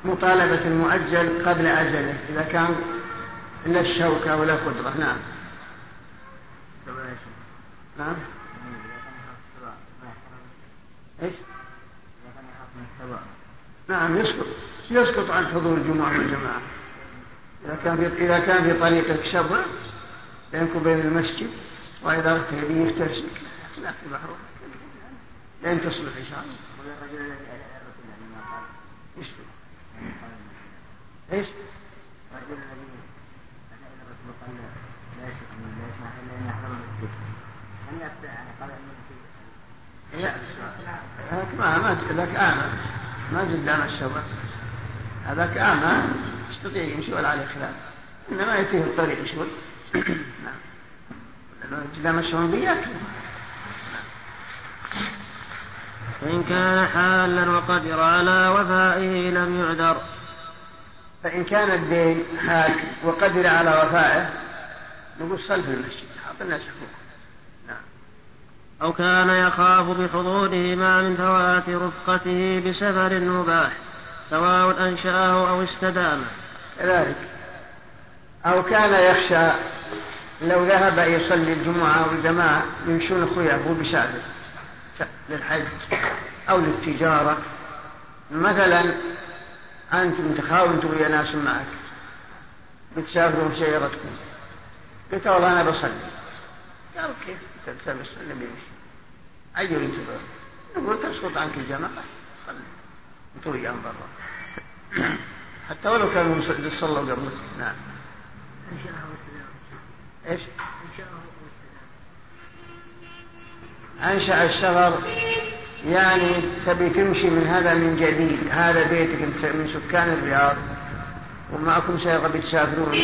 مطالبة المؤجل قبل أجله إذا كان لا الشوكة ولا قدرة نعم. نعم. إيش؟ نعم يسقط. يسقط عن حضور الجمعة والجماعة. إذا كان في إذا كان في طريقك شر بينك وبين المسجد وإذا يبي يفترسك. لا في محروم لين تصلح إن شاء الله. إيش؟ إيش؟ الرجل الذي اتى إلى الرسول وقال لا يشرك من لا يسمع الا ان يحرم المسجد هل يقطع يعني قال انه ما ما ذاك اعمى ما قدام الشوى هذاك اعمى يستطيع يمشي ولا عليه خلاف. إنما يتيه الطريق شوي نعم. قدام الشوى بياكل فإن كان حالا وقدر على وفائه لم يعذر. فإن كان الدين حال وقدر على وفائه نقول صل في المسجد الناس حقوق. أو كان يخاف بحضوره ما من فوات رفقته بسفر مباح سواء أنشأه أو استدامه. كذلك. أو كان يخشى لو ذهب يصلي الجمعة والجماعة يمشون أخويا هو بسافر للحج أو للتجارة. مثلا أنت متخاوف أنت ويا ناس معك بتسافروا بسيارتكم قلت والله أنا بصلي. قال كيف؟ تلتبس بصلي بيمشي أي ينتظر نقول تسقط عنك الجماعة صلي. أنت وياهم برا حتى ولو كانوا صلوا قبل نعم. إيش؟ أنشأ السفر يعني تبي تمشي من هذا من جديد. هذا بيتك من سكان الرياض. ومعكم سيارة بتسافرون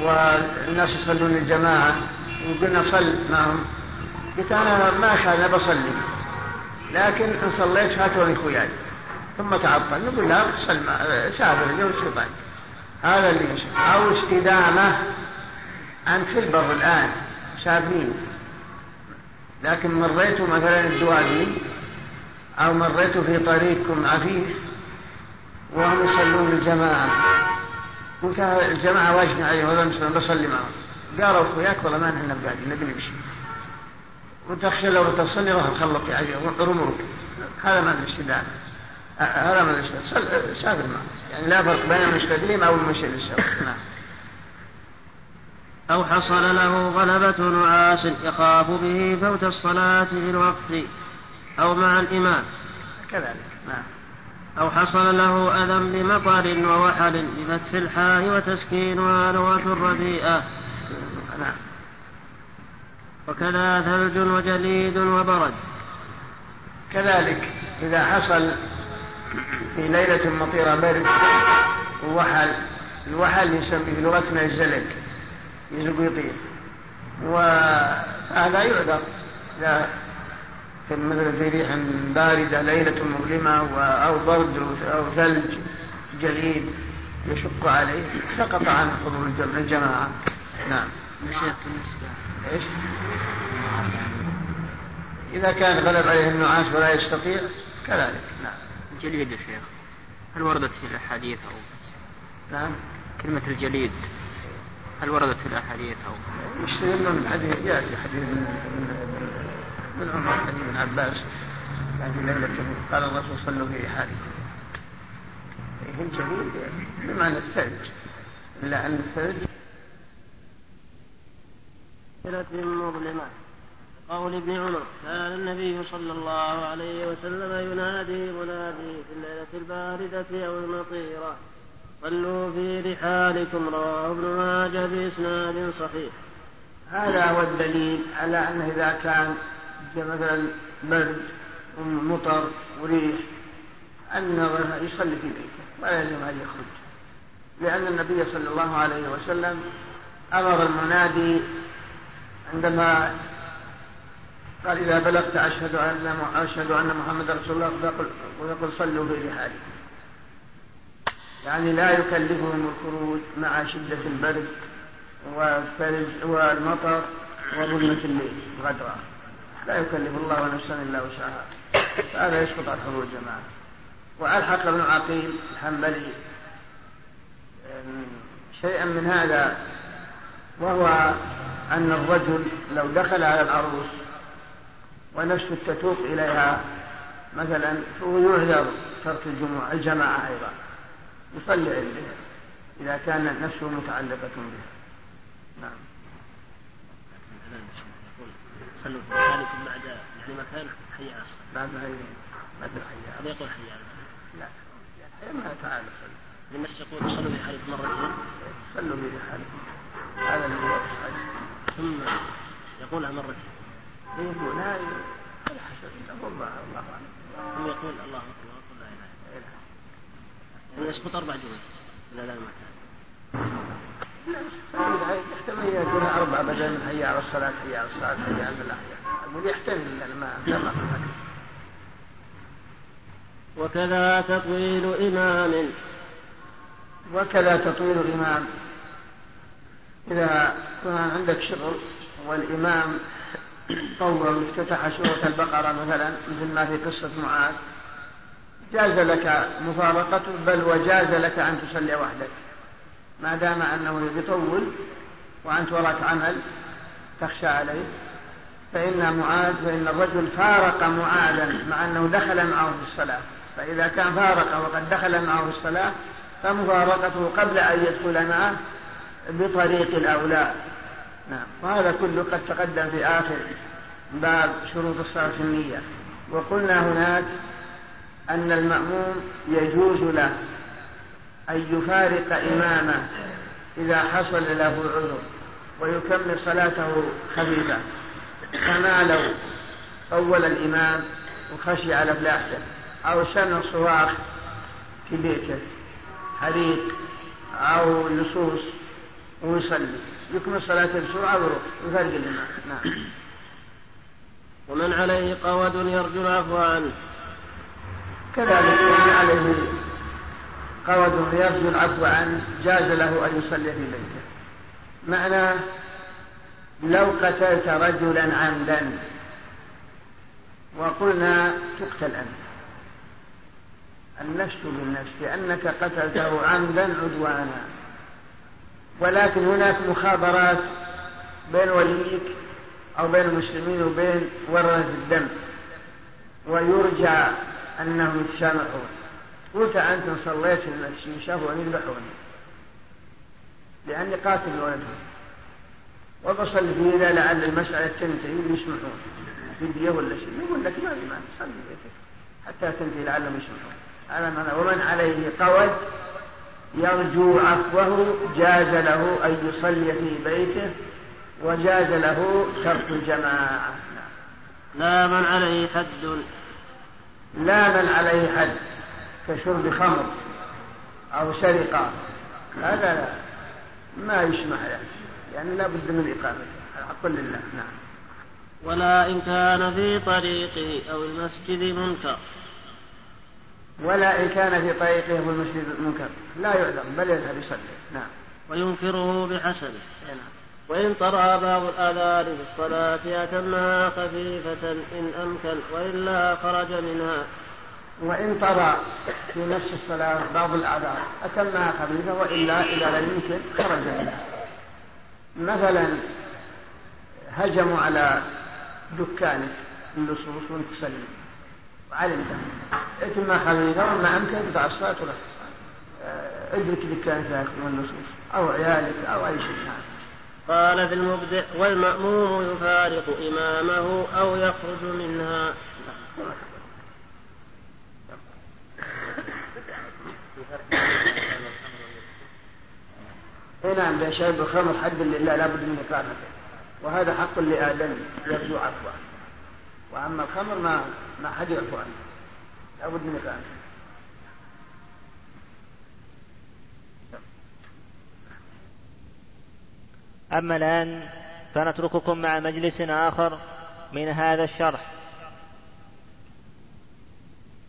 والناس يصلون الجماعة. وقلنا صل معهم. قلت أنا ما كان بصلي. لكن إن صليت فاتوني خوياي ثم تعطل. نقول لا صل سافر اليوم شيطان هذا اللي يشوف. أو استدامة. أنت في البر الآن. سافرين لكن مريتوا مثلا الدوادي أو مريتوا في طريقكم عفيف وهم يصلون الجماعة. قلت الجماعة واجب عليهم. ولا بصلي معهم. قالوا إخوياك والله ما نحن بقاعدين نبي نمشي وتخشى لو تصلي راح نخلط يعني رموك هذا ما الاستدامة هذا ما الاستدامة سافر معه. يعني لا فرق بين المستديم أو المشي للسفر نعم. أو حصل له غلبة نعاس يخاف به فوت الصلاة في الوقت أو مع الإمام. كذلك. نعم. أو حصل له أذى بمطر ووحل بفتح الحاء وتسكينها لغة الرديئة. نعم. وكذا ثلج وجليد وبرد. كذلك إذا حصل في ليلة مطيرة برد ووحل الوحل يسمى في لغتنا الزلق يزق ويطير. وهذا يعذر. إذا مثلا في ريح باردة ليلة مظلمة أو برد أو ثلج جليد يشق عليه سقط عنه حضور الجماعة. نعم. إيش؟ إذا كان غلب عليه النعاس ولا يستطيع كذلك. نعم. الجليد يا شيخ هل وردت في الأحاديث أو؟ نعم. كلمة الجليد هل وردت في الأحاديث أو؟ يستدل من حديث يأتي حديث من من عمر حديث ابن عباس في ليلة قال الرسول صلوا في رحالكم هم جليد بمعنى الثلج. إلا أن الثلج مظلمة. قول ابن عمر كان النبي صلى الله عليه وسلم ينادي منادي في الليلة الباردة أو المطيرة صلوا في رحالكم رواه ابن ماجه بإسناد صحيح. هذا هو الدليل على أنه إذا كان مثلا برد ومطر وريح أن يصلي في بيته ولا يلزم أن يخرج. لأن النبي صلى الله عليه وسلم أمر المنادي عندما قال إذا بلغت أشهد أن أشهد أن محمد رسول الله فقل ويقول صلوا في رحالكم يعني لا يكلفهم الخروج مع شدة البرد والثلج والمطر وظلمة الليل غدرة لا يكلف الله نفسا إلا وسعها. فهذا يسقط عن حضور الجماعة وألحق ابن عقيل الحنبلي شيئا من هذا وهو أن الرجل لو دخل على العروس ونفسه تتوق إليها مثلا فهو يعذر ترك الجمعة الجماعة أيضا يصلي عندها إذا كانت نفسه متعلقة به نعم. صلوا في حالكم بعد يعني مكان حي على الصلاة بعد هي بعد الحي هذا يقول حي على لا ما تعالى صلوا لما يقول صلوا في حالكم مرتين صلوا في حالكم هذا الذي هو. ثم يقولها مرتين يقول الحسن يقول الله الله أعلم. ثم يقول الله أكبر ويقول لا إله إلا الله. يسقط أربع جمل لا لا ما يحتمل يكون أربع بدل من حي على الصلاة حي على الصلاة حي على الاحياء يقول يحتمل الماء وكذا تطويل إمام. وكذا تطويل الإمام إذا كان عندك شغل والإمام طول افتتح سورة البقرة مثلا مثل ما في قصة معاذ جاز لك مفارقته بل وجاز لك أن تصلي وحدك. ما دام أنه يطول وأنت وراك عمل تخشى عليه فإن معاذ فإن الرجل فارق معاذا مع أنه دخل معه في الصلاة. فإذا كان فارق وقد دخل معه في الصلاة فمفارقته قبل أن يدخل معه بطريق الأولى. نعم. وهذا كله قد تقدم في آخر باب شروط الصلاة النية. وقلنا هناك أن المأموم يجوز له أن يفارق إمامه إذا حصل له عذر ويكمل صلاته خفيفة كما لو طول الإمام وخشي على فلاحته. أو سمع صراخ في بيته. حريق أو لصوص ويصلي يكمل صلاته بسرعة ويروح. يفرق الإمام نعم. ومن عليه قود يرجو العفو عنه. كذلك من عليه قود يرجو العفو عنه جاز له أن يصلي في بيته. معناه لو قتلت رجلا عمدا وقلنا تقتل أنت. النفس بالنفس لأنك قتلته عمدا عدوانا. ولكن هناك مخابرات بين وليك أو بين المسلمين وبين ورثة الدم. ويرجى أنهم يتسامحون قلت أنت صليت المسجد شهوا يذبحوني لأني قاتل ولدهم وبصل في ذا لعل المسألة تنتهي ويسمحون فدية ولا شيء. يقول لك ما في صلي بيتك حتى تنتهي لعلهم يسمحون. معنى ومن عليه قود يرجو عفوه جاز له أن يصلي في بيته وجاز له ترك الجماعة. لا من عليه حد. لا من عليه حد كشرب خمر أو سرقة. هذا لا ما يسمح له يعني لا بد من إقامته الحق لله نعم. ولا إن كان في طريقه أو المسجد منكر. ولا إن كان في طريقه في المسجد المنكر. لا يعذر بل يذهب يصلي. نعم. وينكره بحسبه وإن طرأ بعض الآذان في الصلاة أتمها خفيفة إن أمكن وإلا خرج منها. وإن طرأ في نفس الصلاة بعض الأعذار أتمها خفيفة وإلا إذا لم يمكن خرج منها. مثلا هجموا على دكانك اللصوص وانت تسلم وعلمت اتم خفيفة وما أمكن بتاع الصلاة ولا ادرك دكانك يكون اللصوص أو عيالك أو أي شيء نعم قال في المبدع والمأموم يفارق إمامه أو يخرج منها. اي نعم ده شرب الخمر حد لله لابد من إقامته. وهذا حق لآدم يرجو عفوه. وأما الخمر ما ما حد يعفو عنه لابد من إقامته أما الآن فنترككم مع مجلس آخر من هذا الشرح.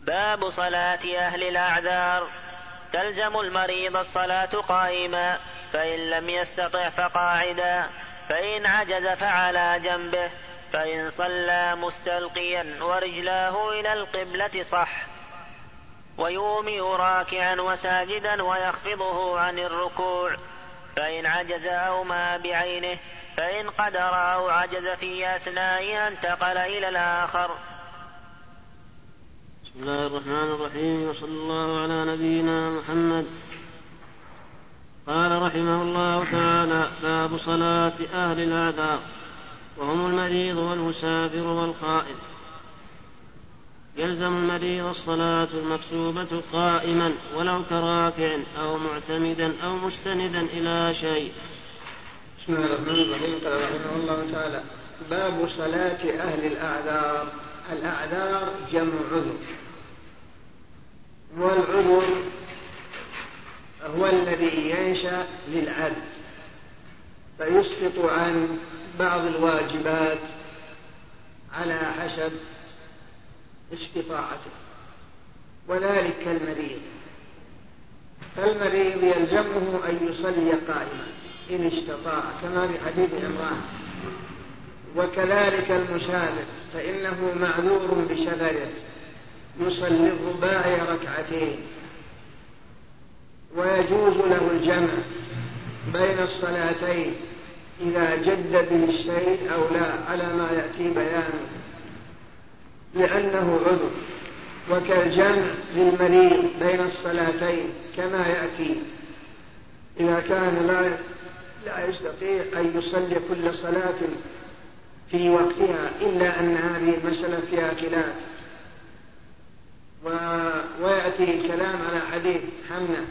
باب صلاة أهل الأعذار. تلزم المريض الصلاة قائما فإن لم يستطع فقاعدا فإن عجز فعلى جنبه. فإن صلى مستلقيا ورجلاه إلى القبلة صح. ويومئ راكعا وساجدا ويخفضه عن الركوع. فإن عجز أو ما بعينه فإن قدر أو عجز في أثنائها انتقل إلى الآخر. بسم الله الرحمن الرحيم. وصلى الله على نبينا محمد. قال رحمه الله تعالى باب صلاة أهل الأعذار وهم المريض والمسافر والخائف. يلزم المريض الصلاة المكتوبة قائما ولو كراكع أو معتمدا أو مستندا إلى شيء. بسم الله الرحمن الرحيم. قال رحمه الله تعالى باب صلاة أهل الأعذار. الأعذار جمع عذر. والعذر هو الذي ينشأ للعبد فيسقط عن بعض الواجبات على حسب استطاعته وذلك كالمريض فالمريض يلزمه أن يصلي قائما إن استطاع كما في حديث عمران. وكذلك المسافر فإنه معذور بسفره يصلي الرباعي ركعتين. ويجوز له الجمع بين الصلاتين. إذا جد به الشيء أو لا على ما يأتي بيانه. لأنه عذر. وكالجمع للمريض بين الصلاتين كما يأتي. إذا كان لا لا يستطيع أن يصلي كل صلاة في وقتها إلا أن هذه المسألة فيها خلاف. و... ويأتي الكلام على حديث حمنة.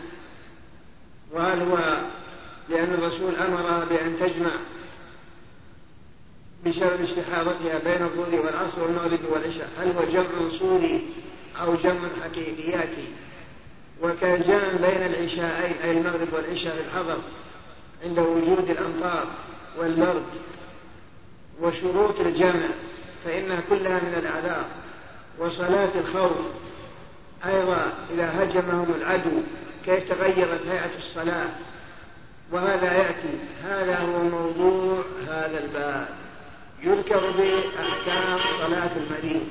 وهل هو لأن الرسول أمر بأن تجمع بسبب استحاضتها بين الظهر والعصر والمغرب والعشاء. هل هو جمع صوري أو جمع حقيقياتي وكالجمع بين العشاءين أي المغرب والعشاء في الحضر عند وجود الأمطار والبرد وشروط الجمع فإنها كلها من الأعذار. وصلاة الخوف أيضا إذا هجمهم العدو كيف تغيرت هيئة الصلاة؟ وهذا يأتي. هذا هو موضوع هذا الباب. يذكر به أحكام صلاة المريض.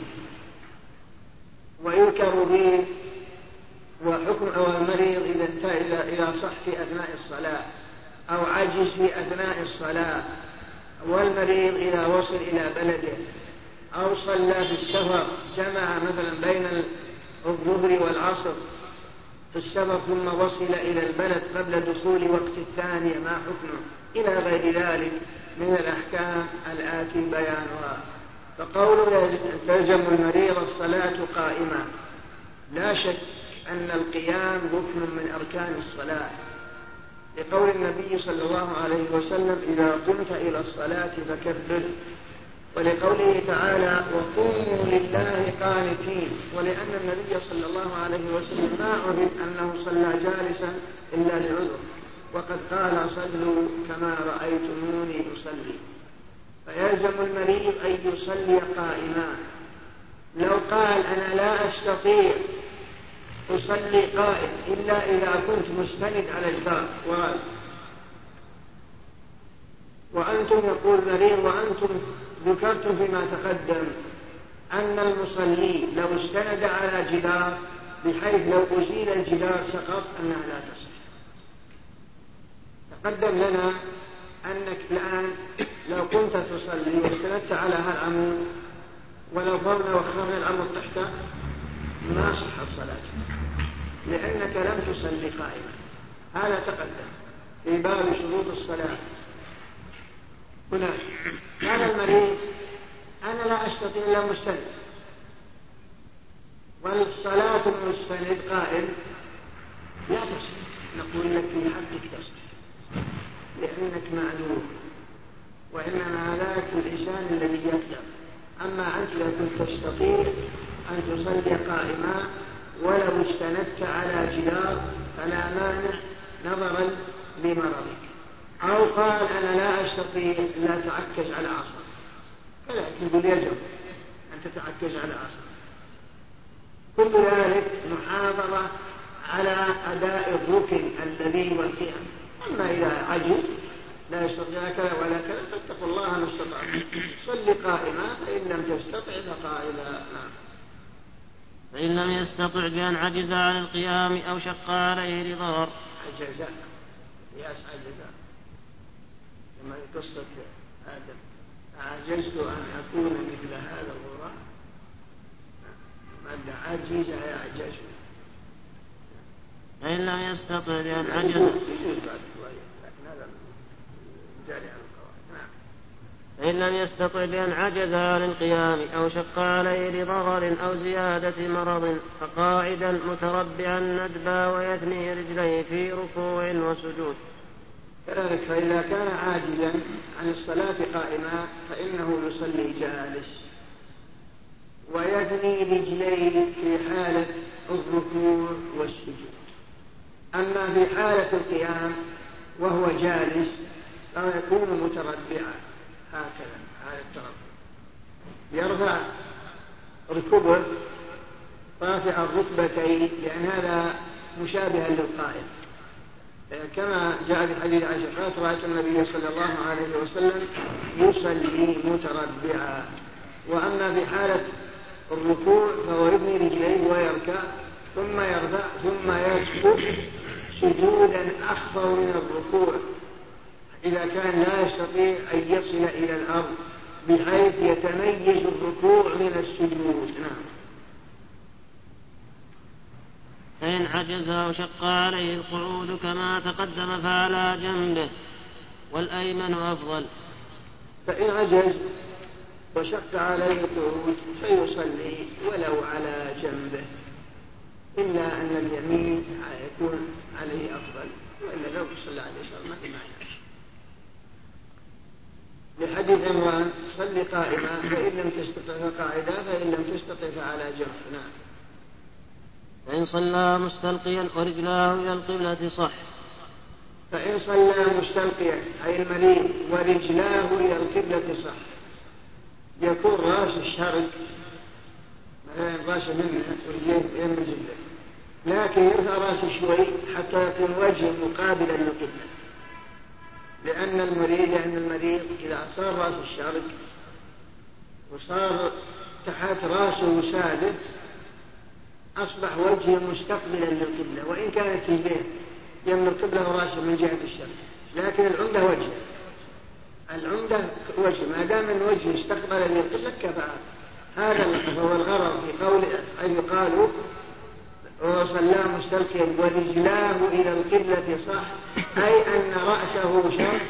ويذكر به وحكم المريض إذا انتهى إذا إذا صح في أثناء الصلاة أو عجز في أثناء الصلاة. والمريض إذا وصل إلى بلده أو صلى في السفر جمع مثلا بين الظهر والعصر في السفر ثم وصل إلى البلد قبل دخول وقت الثانية ما حكمه إلى غير ذلك من الأحكام الآتي بيانها. فقوله تلزم المريض الصلاة قائمة. لا شك أن القيام ركن من أركان الصلاة. لقول النبي صلى الله عليه وسلم إذا قمت إلى الصلاة فكبر. ولقوله تعالى وقوموا لله قانتين. ولأن النبي صلى الله عليه وسلم ما عرف أنه صلى جالسا إلا لعذر. وقد قال صلوا كما رأيتموني أصلي. فيلزم المريض أن يصلي قائما. لو قال أنا لا أستطيع أصلي قائم إلا إذا كنت مستند على جدار وراء وأنتم يقول مريض وأنتم ذكرتم فيما تقدم أن المصلي لو استند على جدار بحيث لو أزيل الجدار سقط أنها لا تصح. تقدم لنا أنك الآن لو كنت تصلي واستندت على هالعمود ولو فرنا وخرنا العمود تحته ما صحت صلاتك. لأنك لم تصلي قائما. هذا تقدم في باب شروط الصلاة. هناك قال المريض أنا لا أستطيع إلا مستند والصلاة المستند قائم. لا تصح نقول لك في حقك تصح لأنك معذور وإنما ذاك الإنسان الذي يقدر أما أنت لو كنت تستطيع أن تصلي قائما ولو استندت على جدار فلا مانع نظرا لمرضك. أو قال أنا لا أستطيع لا أتعكز على عصا كذلك يقول يجب أن تتعكز على عصا كل ذلك محافظة على أداء الركن الذي والقيام أما إذا عجز لا يستطيع كذا ولا كذا فاتقوا الله ما استطعتم. صل قائما فإن لم تستطع فقائلا. نعم. فإن لم يستطع بأن عجز عن القيام أو شق عليه لضرر عجز قياس عجز كما في قصة آدم أعجزت أن أكون مثل هذا الغراب مد عجز يعجز فإن لم يستطع بأن عجز. فإن لم يستطع بأن عجز عن القيام أو شق عليه لضرر أو زيادة مرض فقاعدا متربعا ندبا ويثني رجليه في ركوع وسجود. كذلك فإذا كان عاجزا عن الصلاة قائما فإنه يصلي جالس ويثني رجليه في حالة الركوع والسجود. أما في حالة القيام وهو جالس فهو يكون متربعا. هكذا هذا التربع. يرفع ركبه رافع الركبتين لأن هذا مشابها للقائم. كما جاء في حديث عائشة قالت رأيت النبي صلى الله عليه وسلم يصلي متربعا. وأما في حالة الركوع فهو يبني رجليه ويركع ثم يرفع ثم يسجد سجودا أخفر من الركوع. إذا كان لا يستطيع أن يصل إلى الأرض بحيث يتميز الركوع من السجود. نعم. فإن عجز أو شق عليه القعود كما تقدم فعلى جنبه والأيمن أفضل. فإن عجز وشق عليه القعود فيصلي ولو على جنبه. إلا أن اليمين يكون عليه أفضل وإلا لو صلى عليه اليسار ما في معنى لحديث عمران صل قائما فإن لم تستطع فقاعدا فإن لم تستطع فعلى جنب. نعم. فإن صلى مستلقيا ورجلاه إلى القبلة صح. فإن صلى مستلقيا أي المريض ورجلاه إلى القبلة صح. يكون رأس الشرق رأس منه ورجليه ينزل لكن يرفع رأسه شوي حتى يكون وجهه مقابلا للقبلة. لأن المريض لأن المريض إذا صار رأس الشرق وصار تحت رأسه ثابت أصبح وجهه مستقبلا للقبلة وإن كانت رجليه يم القبلة وراسه من جهة الشرق. لكن العمدة وجهه العمدة وجه. ما دام الوجه استقبل للقبلة كفى. هذا هو الغرض في قول حيث قالوا وصلى مستلقيا ورجلاه إلى القبلة صح. أي أن رأسه شرق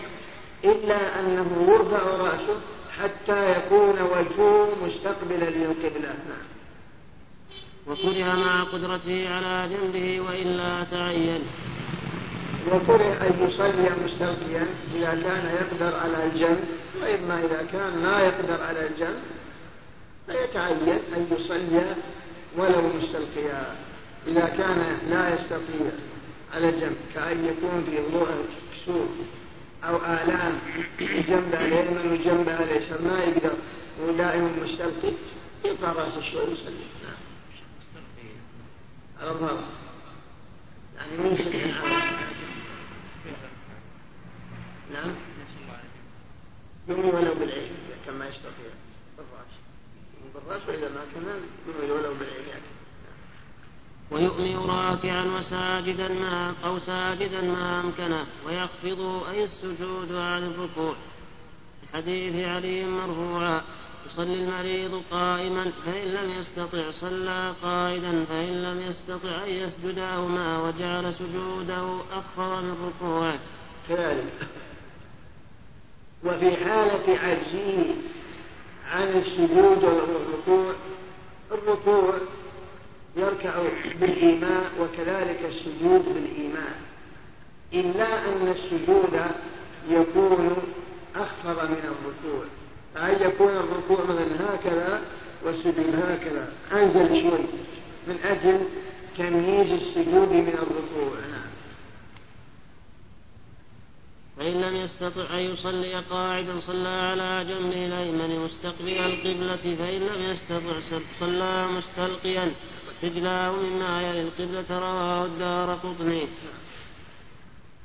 إلا أنه يرفع رأسه حتى يكون وجهه مستقبلا للقبلة. نعم. وكره مع قدرته على جنبه وإلا تعين. وكره أن يصلي مستلقيا إذا كان يقدر على الجنب وإما إذا كان لا يقدر على الجنب فيتعين أن يصلي ولو مستلقيا إذا كان لا يستطيع على الجنب كأن يكون في ضوء كسور أو آلام جنب اليمين وجنب اليسار ما يقدر ودائما مستلقي يرفع راسه شوي ويصلي على الظهر يعني شبه على نعم. يمي ولو بالعين كما يستطيع بالرأس. بالرأس وإذا ما كان يمي ولو بالعين يعني. ويؤمن راكعا وساجدا ما أو ساجدا ما أمكنه ويخفض أي السجود عن الركوع. حديث علي مرفوعا. يصلي المريض قائما فإن لم يستطع صلى قائدا فإن لم يستطع أن يسجد ما وجعل سجوده أخفض من ركوعه. كذلك. وفي حالة عجزه عن السجود والركوع الركوع يركع بالإيماء وكذلك السجود بالإيماء. إلا أن السجود يكون أخفض من الركوع. أن يكون الركوع مثلا هكذا والسجود هكذا. أنزل شوي. من أجل تمييز السجود من الركوع. نعم. فإن لم يستطع أن يصلي قاعدا صلى على جنبه الأيمن مستقبل القبلة. فإن لم يستطع صلى مستلقيا. رجلاه مما يلي القبلة رواه الدار قطني.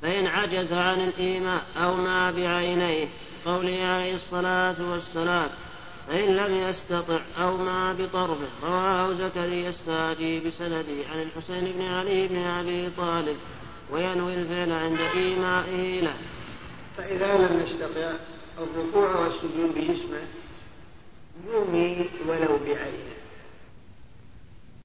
فإن عجز عن الإيماء أو ما بعينيه قوله عليه الصلاة والسلام فإن لم يستطع أو ما بطرفه رواه زكريا الساجي بسنده عن الحسين بن علي بن أبي طالب وينوي الفعل عند إيمائه له. فإذا لم يستطع الركوع والسجود بجسمه يومي ولو بعينه.